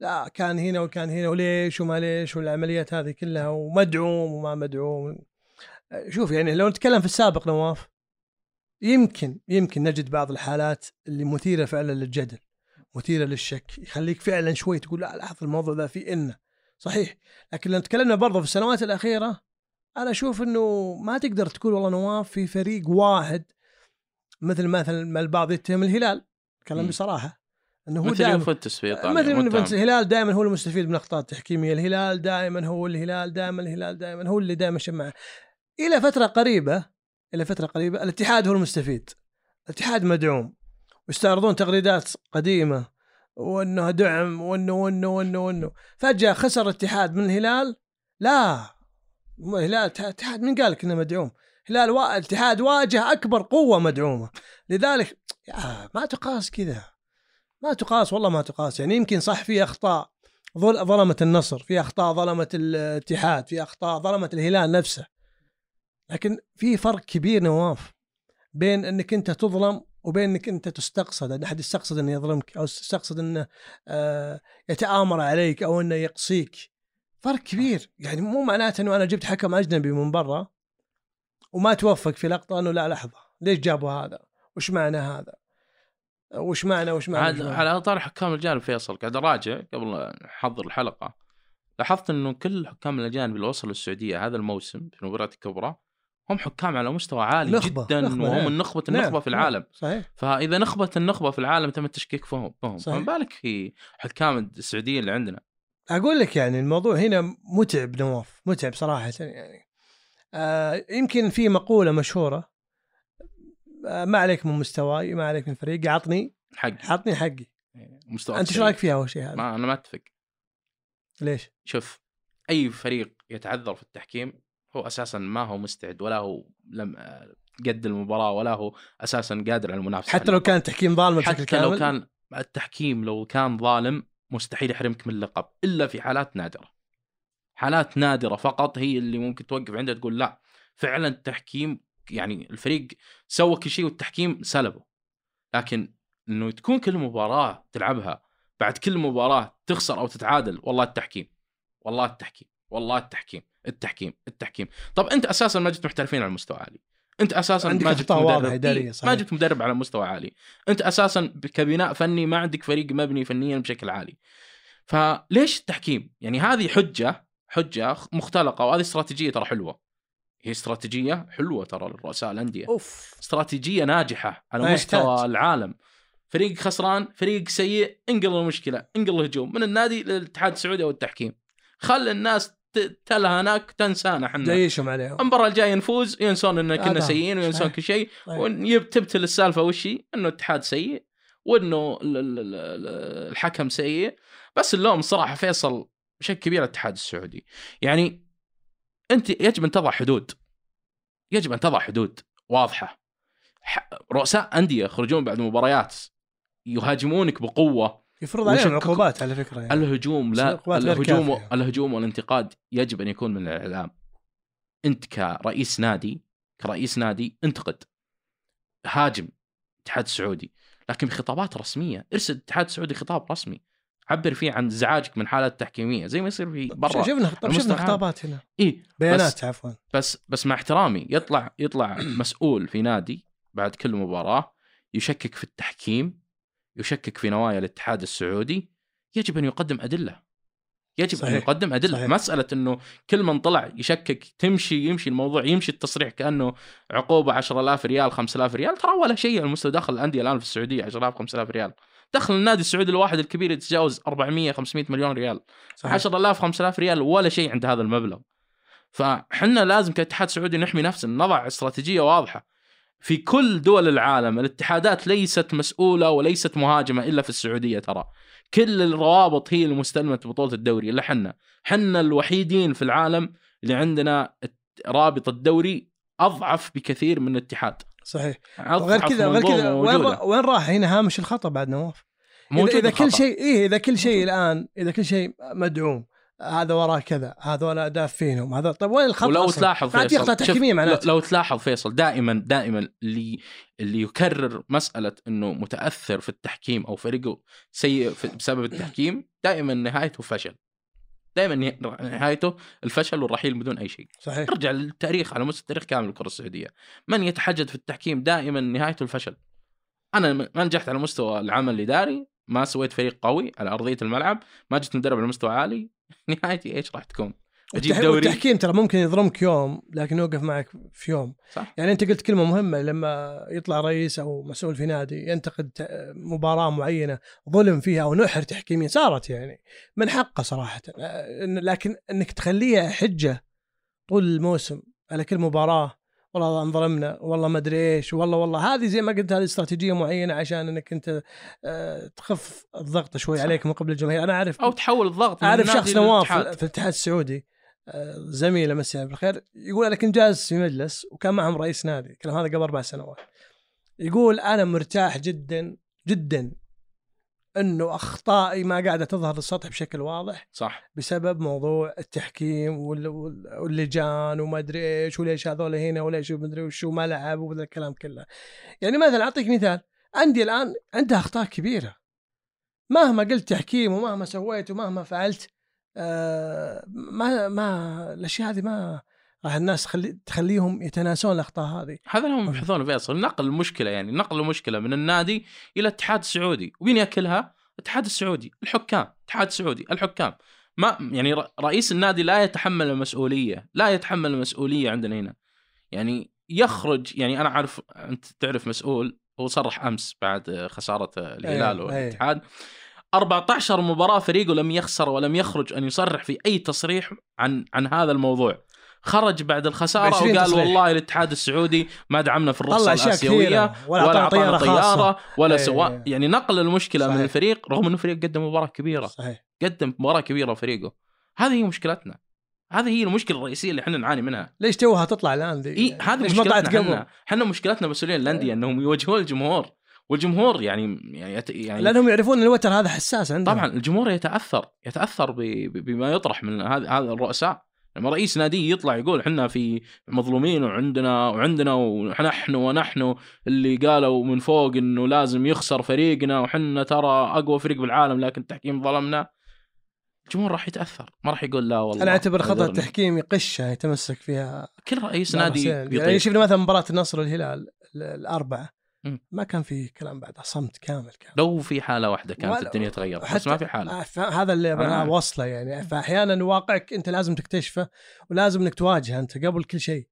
لا كان هنا وكان هنا وليش وما ليش والعمليات هذه كلها ومدعوم وما مدعوم. آه، شوف يعني لو نتكلم في السابق نواف يمكن يمكن نجد بعض الحالات اللي مثيرة فعلا للجدل مثيرة للشك يخليك فعلا شوي تقول لا لاحظ الموضوع ذا في إنه. صحيح. لكن لو تكلمنا برضه في السنوات الأخيرة أنا أشوف إنه ما تقدر تقول والله نواف في فريق واحد مثل مثلا ما البعض يتهم الهلال. كلام. بصراحة. إنه هو
مثل
دائما
يوفنتوس في إيطاليا
مثل. يوفنتوس. الهلال دائما هو المستفيد من الاخطاء التحكيميه الهلال دائما هو الهلال دائما الهلال دائما هو اللي دائما شمع إلى فترة قريبة إلى فترة قريبة الاتحاد هو المستفيد. الاتحاد مدعوم. ويستعرضون تغريدات قديمة. وانه دعم وانه وانه وانه وانه. فجأة خسر الاتحاد من الهلال. لا الهلال الاتحاد من قال لك إنه مدعوم؟ الهلال. الاتحاد واجه أكبر قوة مدعومة. لذلك ما تقاس كذا. ما تقاس والله ما تقاس. يعني يمكن صح في أخطاء ظل- ظلمت النصر في أخطاء ظلمت الاتحاد في أخطاء ظلمت الهلال نفسه. لكن في فرق كبير نواف بين إنك أنت تظلم وبين انك أنت تستقصد أن أحد يستقصد انه يظلمك أو يستقصد انه آه، يتآمر عليك أو أنه يقصيك فرق كبير يعني مو معناته إنه أنا جبت حكم أجنبي من برا وما توفق في لقطة إنه لا لحظة ليش جابوا هذا؟ وش معنى هذا؟ وش معنى وش معنى؟
على طار حكام الجانب فيصل قاعد أراجع قبل نحضر الحلقة لاحظت إنه كل حكام الاجانب اللي وصلوا السعودية هذا الموسم في المباريات الكبرى هم حكام على مستوى عالي
نخبة،
جدا
نخبة،
وهم
نعم.
النخبة النخبه
نعم،
في العالم.
صحيح.
فإذا نخبة النخبة في العالم تم التشكيك فيهم. فما بالك في حكام السعوديه اللي عندنا؟
أقول لك يعني الموضوع هنا متعب نواف. متعب صراحة يعني. آه يمكن في مقولة مشهورة. آه ما عليك من مستواي ما عليك من فريقي. عطني
حق
عطني حقي.
مستوى
أنت إيش رأيك فيها أول شيء هذا؟
ما أنا ما أتفق.
ليش؟
شوف أي فريق يتعذر في التحكيم هو أساسا ما هو مستعد ولا هو لم آه، قد المباراة ولا هو أساسا قادر على المنافسة.
حتى لو كان تحكيم ظالم بشكل
حتى
كامل.
لو كان التحكيم لو كان ظالم مستحيل يحرمك من اللقب إلا في حالات نادرة. حالات نادرة فقط هي اللي ممكن توقف عندها تقول لا فعلا التحكيم يعني الفريق سوى كل شيء والتحكيم سلبه. لكن إنه تكون كل مباراة تلعبها بعد كل مباراة تخسر أو تتعادل والله التحكيم والله التحكيم. والله التحكيم التحكيم التحكيم. طب أنت أساسا ما جبت محترفين على مستوى عالي. أنت
أساسا
ما جبت مدرب.
صحيح.
ما جبت مدرب على مستوى عالي. أنت أساسا كبناء فني ما عندك فريق مبني فنيا بشكل عالي. فليش التحكيم؟ يعني هذه حجة حجة مختلقة وهذه استراتيجية ترى حلوة. هي استراتيجية حلوة ترى لرؤساء الأندية.
أوف.
استراتيجية ناجحة على مستوى
يحتاج.
العالم. فريق خسران فريق سيء انقل المشكلة انقل الهجوم. من النادي للاتحاد السعودي أو التحكيم. خل الناس ت- تلها هناك تنسانا إحنا
جيشهم عليهم
المباراة الجاية نفوز ينسون ان كنا
هذا.
سيئين وينسون. كل شيء
طيب.
وتبتل السالفة وش هي؟ إنه الاتحاد سيء وإنه ال- ال- ال- الحكم سيء بس اللوم صراحة فيصل بشكل كبير الاتحاد السعودي يعني أنت يجب أن تضع حدود يجب أن تضع حدود واضحة رؤساء أندية يخرجون بعد مباريات يهاجمونك بقوة
يفرض عليهم عقوبات على فكرة يعني.
الهجوم لا الهجوم
كافية.
الهجوم والانتقاد يجب أن يكون من الإعلام. أنت كرئيس نادي كرئيس نادي انتقد. هاجم الاتحاد السعودي. لكن بخطابات رسمية ارسل الاتحاد السعودي خطاب رسمي. عبر فيه عن زعاجك من حالات تحكيمية. زي ما يصير في برا
شفنا شفنا. خطابات هنا.
اي
بيانات عفوا.
بس بس مع احترامي يطلع يطلع مسؤول في نادي بعد كل مباراة يشكك في التحكيم. يشكك في نوايا الاتحاد السعودي يجب أن يقدم أدلة يجب
صحيح.
ان يقدم أدلة
صحيح.
مسألة إنه كل من طلع يشكك تمشي يمشي الموضوع يمشي التصريح كأنه عقوبة 10000 ريال 5000 ريال ترى ولا شيء على مستوى دخل الأندية الآن في السعودية 10000 5000 ريال دخل النادي السعودي الواحد الكبير يتجاوز 400 500 مليون ريال
صحيح.
10000 5000 ريال ولا شيء عند هذا المبلغ فحنا لازم كاتحاد سعودي نحمي نفسنا نضع استراتيجية واضحة في كل دول العالم الاتحادات ليست مسؤولة وليست مهاجمة إلا في السعودية ترى. كل الروابط هي المستلمة بطولة الدوري إلا حنا. حنا الوحيدين في العالم اللي عندنا رابط الدوري أضعف بكثير من الاتحاد.
صحيح. وغير كذا
منظومة
كذا وين, راح هنا هامش الخطأ بعد نواف.
موجود
إذا, إذا كل
الخطأ.
شيء إيه إذا كل شيء الآن إذا كل شيء مدعوم هذا وراه كذا هذول دافينهم هذا طيب وين الخط
ولو
أصلاً؟
تلاحظ فيصل
تحكيميه
لو,
معناته.
لو تلاحظ فيصل دائما دائما اللي اللي يكرر مسألة إنه متأثر في التحكيم أو فريقه سيء بسبب التحكيم دائما نهايته فشل. دائما نهايته الفشل والرحيل بدون أي شيء.
صحيح.
ارجع للتاريخ على مستوى التاريخ كامل الكرة السعودية. من يتحجج في التحكيم دائما نهايته الفشل؟ أنا ما نجحت على مستوى العمل الإداري ما سويت فريق قوي على أرضية الملعب ما جيت مدرب على مستوى عالي نهايتي إيش راح تكون؟ أجيب
والتح-
دوري.
والتحكيم ترى ممكن يظلمك يوم لكن يوقف معك في يوم.
صح.
يعني أنت قلت كلمة مهمة لما يطلع رئيس أو مسؤول في نادي ينتقد مباراة معينة ظلم فيها أو نحر تحكيميا صارت يعني من حقه صراحة. آه، لكن إنك تخليها حجة طول الموسم على كل مباراة والله انظلمنا والله ما أدري إيش والله والله هذه زي ما قلت هذه استراتيجية معينة عشان إنك أنت آه، تخف الضغط شوي
صح.
عليك من قبل الجماهير أنا أعرف
أو تحول الضغط من أعرف
شخص نواف. في الاتحاد السعودي آه، زميله عليه بالخير يقول أنا كنت جالس في مجلس وكان معهم رئيس نادي الكلام هذا قبل أربع سنوات يقول أنا مرتاح جدا جدا إنه أخطائي ما قاعدة تظهر للسطح بشكل واضح
صح
بسبب موضوع التحكيم وال- وال- واللجان وما أدري إيش وليش هذول هنا وليش ما أدري وش وما لعب وهذا الكلام كله. يعني مثلا أعطيك مثال عندي الآن عندها أخطاء كبيرة مهما قلت تحكيم ومهما سويت ومهما فعلت آه ما ما الأشياء هذه ما راح الناس تخلي تخليهم يتناسون الأخطاء هذه.
هذا اللي هم يبحثون فيصل نقل المشكلة يعني نقل المشكلة من النادي إلى الاتحاد السعودي. ومين يأكلها؟ الاتحاد السعودي الحكام. الاتحاد السعودي الحكام. ما يعني رئيس النادي لا يتحمل المسؤولية لا يتحمل المسؤولية عندنا هنا. يعني يخرج يعني أنا عارف أنت تعرف مسؤول هو صرح أمس بعد خسارة الهلال
أيه،
والاتحاد. 14 مباراة فريقه لم يخسر ولم يخرج أن يصرح في أي تصريح عن عن هذا الموضوع. خرج بعد الخسارة
20
وقال
تصريح.
والله الاتحاد السعودي ما دعمنا في الرخصة
الآسيوية ولا
ولا
أعطانا طيارة
طيارة ولا
أيه.
سواء يعني نقل المشكلة
صحيح.
من الفريق رغم إنه فريق قدم مباراة كبيرة.
صحيح.
قدم مباراة كبيرة فريقه هذه هي مشكلتنا. هذه هي المشكلة الرئيسية اللي إحنا نعاني منها.
ليش توها تطلع الآن ذي؟
إي هذه مشكلتنا؟ إحنا. إحنا مشكلتنا مسؤولين الأندية إنهم يواجهون الجمهور. والجمهور يعني يعني يعني
لأنهم يعرفون إن الوتر هذا حساس عندهم.
طبعا الجمهور يتأثر يتأثر بما يطرح من هذا هذا الرؤساء. لما رئيس نادي يطلع يقول إحنا في مظلومين وعندنا وعندنا ونحن ونحن اللي قالوا من فوق إنه لازم يخسر فريقنا وحنا ترى أقوى فريق بالعالم لكن التحكيم ظلمنا الجمهور راح يتأثر ما راح يقول لا والله
أنا أعتبر
خطأ.
التحكيم يقشه يتمسك فيها
كل رئيس نادي.
يعني شفنا مثلا مباراة النصر والهلال ال-
الأربعة.
ما كان في كلام بعدها صمت كامل كان.
لو في حالة واحدة كانت الدنيا تغيرت بس ما في حالة.
آه، هذا اللي أنا
آه.
وصله يعني. فأحيانا واقعك أنت لازم تكتشفه ولازم إنك تواجهه أنت قبل كل شيء.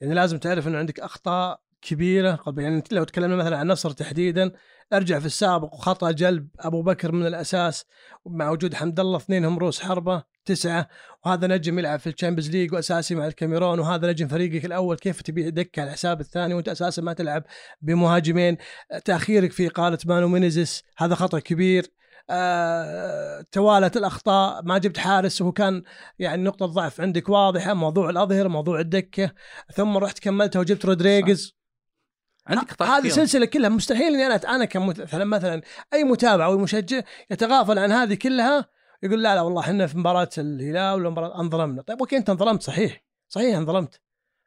يعني لازم تعرف إنه عندك أخطاء كبيرة قبل يعني لو تكلمنا مثلا عن النصر تحديدا ارجع في السابق وخطأ جلب أبو بكر من الأساس مع وجود حمد الله اثنينهم رؤوس حربة تسعة وهذا نجم يلعب في ال Champions League وأساسي مع الكاميرون وهذا نجم فريقك الأول. كيف تبي دكه على الحساب الثاني وأنت أساسا ما تلعب بمهاجمين؟ تأخيرك في إقالة مانو مينيزيس هذا خطأ كبير. آه، توالت الأخطاء ما جبت حارس وهو كان يعني نقطة ضعف عندك واضحة موضوع الأظهرة موضوع الدكة. ثم رحت كملتها وجبت رودريغز
عندك اخطاء
هذه
كثيرة.
سلسلة كلها مستحيل إني أنا أنا كمثلا مثلا أي متابع أو مشجع يتغافل عن هذه كلها يقول لا لا والله إحنا في مباراة الهلال ولا مباراة انظلمنا. طيب okay أنت انظلمت صحيح صحيح انظلمت.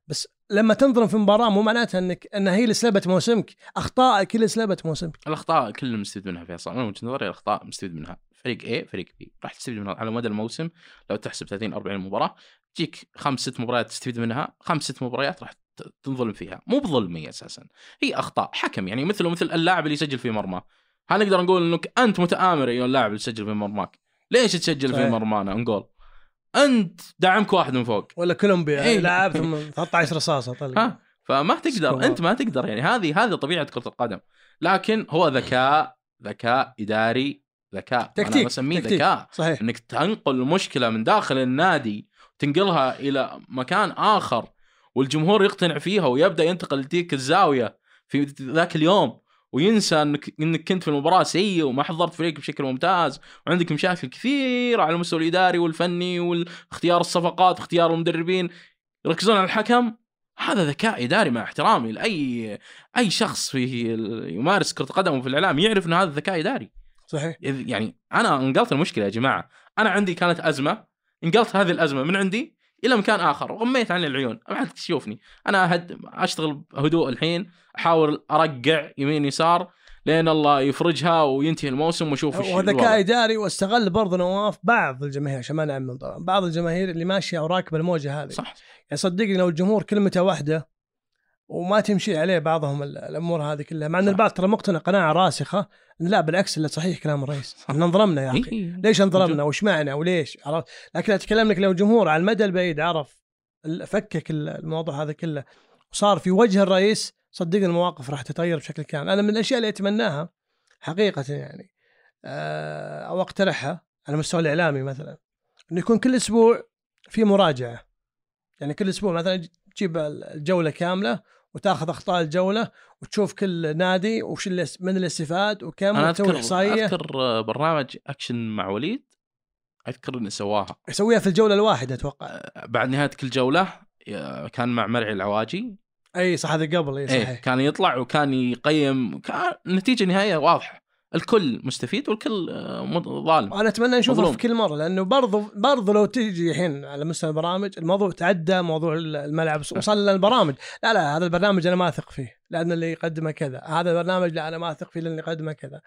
بس لما تنظلم في مباراة مو معناتها إنك انها هي اللي سلبت موسمك اخطائك هي اللي سلبت موسمك.
الأخطاء كلنا مستفيد منها فيصل أنا وجهة نظري الأخطاء مستفيد منها. فريق اي فريق بي راح تستفيد منها على مدى الموسم. لو تحسب 30 40 مباراة تجيك خمس ست مباريات تستفيد منها خمس ست مباريات راح تنظلم فيها. مو بظلم هي أساسا هي أخطاء حكم يعني مثله مثل اللاعب اللي يسجل في مرمى. هل نقدر نقول إنك أنت متآمر ايها اللاعب اللي يسجل في مرماك؟ ليش تسجل في. مرمانا نقول انت دعمك واحد من فوق.
ولا كولومبيا
إيه.
لاعب ثم 13 رصاصه طلق
ها؟ فما تقدر. أنت ما تقدر يعني. هذه هذه طبيعة كرة القدم. لكن هو ذكاء ذكاء إداري ذكاء. أنا
تكتيك،
بسميه
تكتيك.
ذكاء.
صحيح.
إنك تنقل المشكلة من داخل النادي تنقلها إلى مكان آخر والجمهور يقتنع فيها ويبدأ ينتقل لتلك الزاوية في ذاك اليوم. وينسى انك إنك كنت في المباراة سيء وما حضرت فريق بشكل ممتاز. وعندك مشاكل كثيره على المستوى الإداري والفني واختيار الصفقات واختيار المدربين. يركزون على الحكم؟ هذا ذكاء إداري مع احترامي لاي أي شخص في يمارس كرة قدم وفي الإعلام يعرف إن هذا ذكاء إداري.
صحيح.
يعني أنا أنقلت المشكلة يا جماعة. أنا عندي كانت أزمة. أنقلت هذه الأزمة من عندي إلى مكان آخر وغميت عن العيون. ما حد يشوفني. أنا هد أشتغل بهدوء الحين أحاول أرقع يمين يسار لين الله يفرجها وينتهي الموسم وأشوف وش
وذكاء. اداري واستغل برضه نواف بعض الجماهير عشان ما نعمم طبعا. بعض الجماهير اللي ماشية وراكبه الموجه هذه.
صح.
يعني صدقني لو الجمهور كلمته واحدة وما تمشي عليه بعضهم ال- الأمور هذه كلها مع
إن.
البعض ترى مقتنع قناعة راسخة لا بالعكس اللي صحيح كلام الرئيس. إحنا انظلمنا يا أخي
إيه.
ليش انظلمنا. وش معنى وليش عرفت لكن أتكلم لك لو الجمهور على المدى البعيد عرف فكك ال- الموضوع هذا كله وصار في وجه الرئيس صدقني المواقف راح تتغير بشكل كامل أنا من الأشياء اللي أتمناها حقيقة يعني آه، أو أقترحها على المستوى الإعلامي مثلا إنه يكون كل أسبوع في مراجعة يعني كل أسبوع مثلا تجيب الجولة كاملة وتاخذ أخطاء الجولة وتشوف كل نادي وش اللي من اللي استفاد وكم أنا
اذكر
إحصائية.
أذكر برنامج أكشن مع وليد أذكر انه سواها.
يسويها في الجولة الواحدة أتوقع.
بعد نهاية كل جولة كان مع مرعي العواجي.
أي صح هذا قبل
إي
صحيح.
كان يطلع وكان يقيم كان النتيجه النهائيه واضحة. الكل مستفيد والكل آه، ظالم.
وأنا أتمنى نشوفه
مظلوم.
في كل مرة لأنه برضو برضو لو تجي الحين على مستوى البرامج الموضوع تعدى موضوع الملعب وصل لنا البرامج. لا لا هذا البرنامج أنا ما أثق فيه لأن اللي يقدمه كذا. هذا البرنامج لا أنا ما أثق فيه لأن اللي يقدمه كذا.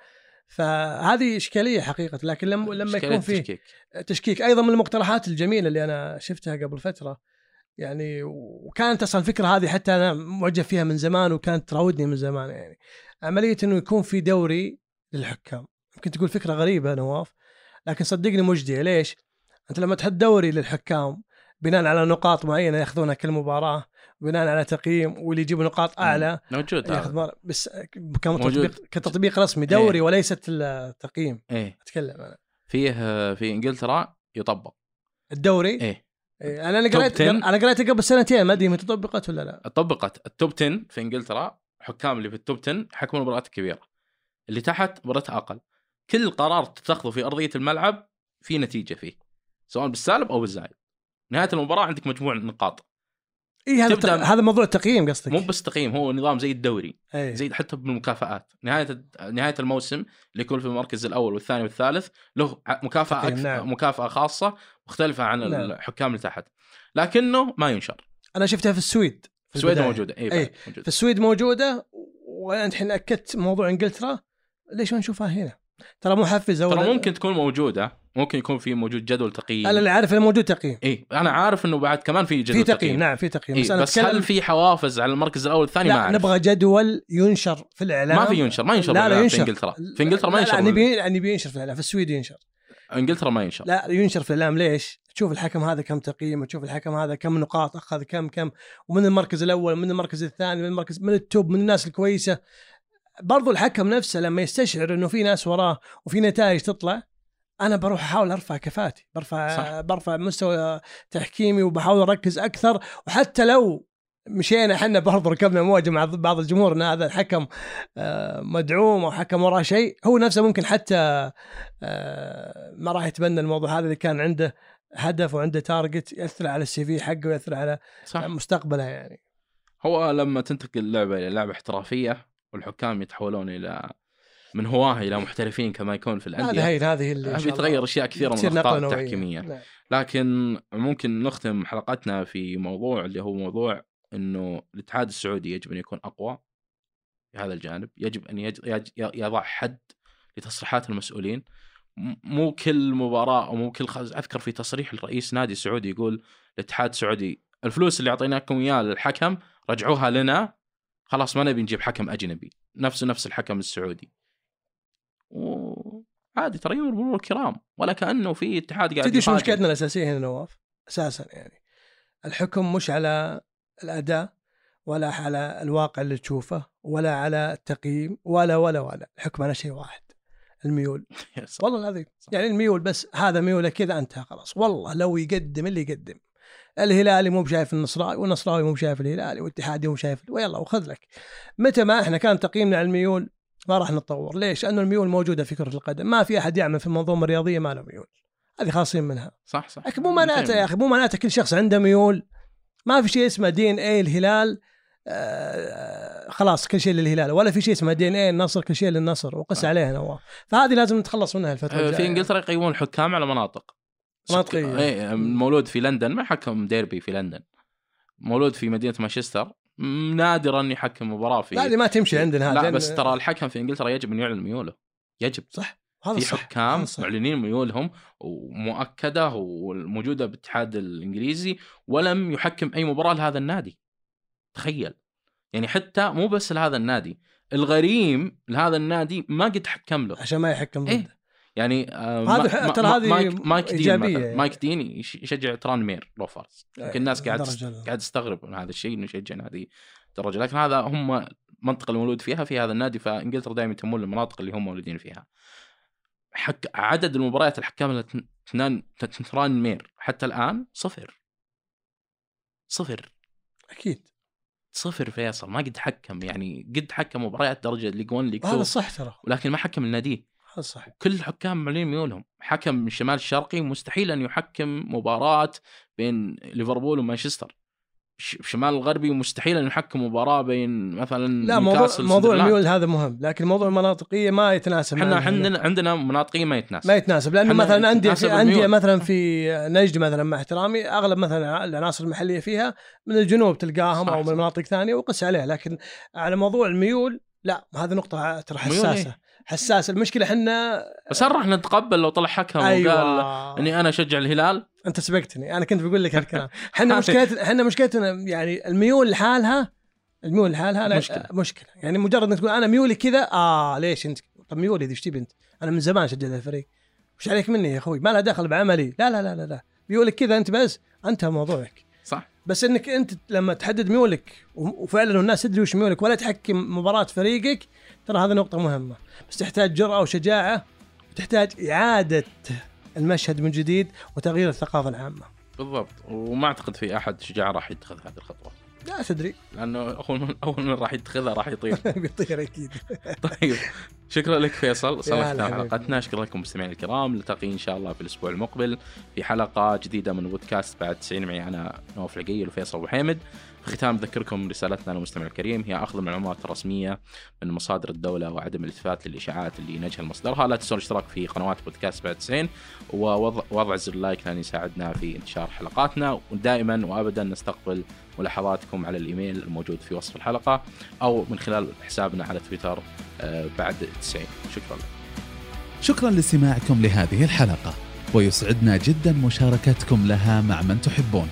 فهذه إشكالية حقيقة لكن لما لما يكون في
التشكيك.
تشكيك. أيضا من المقترحات الجميلة اللي أنا شفتها قبل فترة يعني وكانت أصلا الفكرة هذه حتى أنا معجب فيها من زمان وكانت تراودني من زمان يعني. عملية إنه يكون في دوري للحكام. يمكن تقول فكرة غريبة نواف لكن صدقني مجديه ليش؟ أنت لما تحط دوري للحكام بناء على نقاط معينة ياخذونها كل مباراة بناء على تقييم واللي يجيب نقاط أعلى
موجود
ياخذ
هذا.
مر- بس. كتطبيق كتطبيق رسمي دوري وليست التقييم
إيه.
أتكلم أنا.
فيه آه، في إنجلترا يطبق.
الدوري؟ إيه. إيه، أنا
أنا
قريت
10.
أنا قريتها قبل سنتين ما أدري متى طبقت ولا لا.
طبقت. ال top 10 في إنجلترا حكام اللي في ال top 10 حكموا المباريات الكبيرة. اللي تحت مباريات أقل. كل قرار تتخذه في أرضية الملعب في نتيجة فيه سواء بالسالب أو بالزايد. نهاية المباراة عندك مجموع نقاط.
إي هذا
تبدأ-
تق- هذا موضوع التقييم قصدك.
مو بس تقييم هو نظام زي الدوري.
أي.
زي حتى بالمكافآت. نهاية نهاية الموسم اللي يكون في المركز الأول والثاني والثالث له
مكافأة
أكثر
نعم.
مكافأة خاصة مختلفة عن
نعم.
الحكام اللي تحت. لكنه ما ينشر.
أنا شفتها في السويد في
السويد. موجودة. إي.
في السويد موجودة وانت الحين أكدت موضوع إنجلترا. ليش ما نشوفها هنا؟ ترى محفزه
ترى ممكن تكون موجودة. ممكن يكون في موجود جدول تقييم.
أنا اللي عارف إنه موجود تقييم.
اي أنا عارف إنه بعد كمان في جدول
في تقييم نعم في تقييم.
إيه
بس أنا
بس هل في حوافز على المركز الأول والثاني؟ ما
لا
أعرف.
نبغى جدول ينشر في الإعلام.
ما في ينشر ما ينشر
لا لا ينشر
في إنجلترا. في إنجلترا ما ينشر
لا نبي. نبي ينشر في الإعلام في السويد ينشر.
إنجلترا ما ينشر.
لا ينشر في الإعلام. ليش؟ تشوف الحكم هذا كم تقييم تشوف الحكم هذا كم نقاط أخذ كم كم. ومن المركز الأول من المركز الثاني من المركز من التوب من الناس الكويسة. برضو الحكم نفسه لما يستشعر إنه في ناس وراه وفي نتائج تطلع أنا بروح أحاول أرفع كفاءتي برفع
صح.
برفع مستوى تحكيمي وبحاول أركز أكثر. وحتى لو مشينا إحنا برضو ركبنا موجه مع بعض الجمهور إن هذا الحكم آه، مدعوم أو حكم وراه شيء هو نفسه ممكن حتى آه، ما راح يتبنى الموضوع هذا اللي كان عنده هدف وعنده تارجت يأثر على السي في حقه ويأثر على
صح.
مستقبله يعني.
هو لما تنتقل اللعبه إلى لعبة احترافية والحكام يتحولون إلى من هواه إلى محترفين كما يكون في
هذه
الانديه
هي هذه اللي
بيتغير أشياء كثيرة من
الأخطاء.
التحكيمية.
نعم.
لكن ممكن نختم حلقتنا في موضوع اللي هو موضوع إنه الاتحاد السعودي يجب أن يكون أقوى في هذا الجانب، يجب أن يج... يج... يضع حد لتصريحات المسؤولين. مو كل مباراة أو مو كل خز... أذكر في تصريح الرئيس نادي سعودي يقول الاتحاد السعودي الفلوس اللي أعطيناكم إياها للحكم رجعوها لنا. خلاص ما نبي نجيب حكم أجنبي. نفسه نفس الحكم السعودي. وعادي ترى يمر مرور الكرام ولا كأنه في اتحاد قاعد
تدري شو. مشكلتنا الأساسية هنا نواف؟ أساسا يعني الحكم مش على الأداء ولا على الواقع اللي تشوفه ولا على التقييم ولا ولا ولا. الحكم على شيء واحد الميول. والله العظيم. يعني الميول بس هذا ميوله كذا انتهى خلاص. والله لو يقدم اللي يقدم. الهلالي مو بشايف النصراوي والنصراوي مو بشايف الهلالي والاتحادي مو شايف ويلا وخذ لك. متى ما إحنا كان تقييمنا على الميول ما راح نتطور. ليش؟ لأنه الميول موجودة في كرة القدم. ما في أحد يعمل في المنظومة الرياضية ما له ميول. هذه خاصين منها.
صح صح.
لكن مو معناته يا أخي مو معناته كل شخص عنده ميول. ما في شيء اسمه DNA الهلال آه خلاص كل شيء للهلال ولا في شيء اسمه DNA النصر كل شيء للنصر وقس
آه.
عليها نواف فهذه لازم نتخلص منها الفترة
آه،
الجاية.
في إنجلترا يقيمون الحكام على مناطق.
مناطقية.
إيه مولود في لندن ما حكم ديربي في لندن. مولود في مدينة مانشستر. نادرا يحكم مباراة في
لا هذه ما تمشي عندنا هذه
لا بس ترى الحكم في إنجلترا يجب أن يعلن ميوله. يجب.
صح. هذا
في
صح.
حكام
هذا صح.
معلنين ميولهم ومؤكدة وموجودة بالاتحاد الإنجليزي ولم يحكم أي مباراة لهذا النادي. تخيل. يعني حتى مو بس لهذا النادي الغريم لهذا النادي ما قد حكم له.
عشان ما يحكم
إيه. يعني آه
هذا ترى هذه
مايك, مايك دين مثلا.
يعني.
مايك دين يش- يشجع ترانمير روفرز يمكن الناس قاعد. قاعد تستغرب من هذا الشيء إنه يشجع نادي درجه لكن هذا هم المنطقة المولود فيها في هذا النادي فإنجلترا دائما يهتمون للمناطق اللي هم مولودين فيها. حكم عدد المباريات الحكام اللي تنان ترانمير حتى الآن صفر. صفر.
أكيد.
صفر فيصل. ما قد حكم يعني قد حكم مباريات درجة league 1 league
هذا
2
صح ترى.
ولكن ما حكم النادي.
هذا صح
كل الحكام معلنين ميولهم حكم من الشمال الشرقي مستحيل أن يحكم مباراة بين ليفربول ومانشستر الشمال الغربي مستحيل أن يحكم مباراة بين مثلا
لا موضوع موضوع. الميول هذا مهم لكن موضوع المناطقية ما يتناسب إحنا.
عندنا عندنا مناطقية ما يتناسب
ما يتناسب
لأنه
مثلا أندية
أندية.
مثلا في نجد مثلا مع احترامي أغلب مثلا العناصر المحلية فيها من الجنوب تلقاهم
صح،
أو من. مناطق ثانية وقس عليها لكن على موضوع الميول لا هذه نقطة ترى
ميول حساسة
حساسه المشكلة إحنا
بس هل راح نتقبل لو طلع حكم وقال
أيوه.
إني أنا أشجع الهلال؟
أنت سبقتني. أنا كنت بقول لك هالكلام. إحنا مشكلتنا إحنا مشكلتنا يعني الميول لحالها الميول لحالها
مشكلة.
مشكلة. يعني مجرد إنك تقول أنا ميولي كذا آه ليش أنت؟ طب ميولي إيش تبي أنت؟ أنا من زمان اشجع الفريق وش عليك مني يا أخوي؟ ما لها دخل بعملي. لا لا لا لا, لا. ميولك كذا أنت بس أنتهى موضوعك.
صح.
بس إنك أنت لما تحدد ميولك وفعلا الناس تدري وش ميولك ولا تحكم مباراة فريقك ترى هذه نقطة مهمة. بس تحتاج جرأة وشجاعة وتحتاج إعادة المشهد من جديد وتغيير الثقافة العامة.
بالضبط. وما أعتقد في أحد شجاع راح يتخذ هذه الخطوة.
لا تدري.
لأنه أول من أول من راح يتخذها راح يطير.
بيطير أكيد.
طيب. شكرا لك فيصل.
حبيبي.
حلقتنا. شكرا لكم مستمعينا الكرام. نلتقي إن شاء الله في الأسبوع المقبل في حلقة جديدة من بودكاست بعد 90 معي أنا نواف العقيل وفيصل أبو في ختام أذكركم رسالتنا للمستمع الكريم. هي أخذ المعلومات الرسمية من مصادر الدولة وعدم الإلتفات للإشاعات اللي نجهل مصدرها لا تنسون الاشتراك في قنوات بودكاست بعد 90 ووضع وضع زر اللايك لأن يساعدنا في انتشار حلقاتنا. ودائما وابدا نستقبل ملاحظاتكم على الإيميل الموجود في وصف الحلقة أو من خلال حسابنا على تويتر آه، بعد 90 شكرا. لك
شكرا لاستماعكم لهذه الحلقة ويسعدنا جدا مشاركتكم لها مع من تحبون.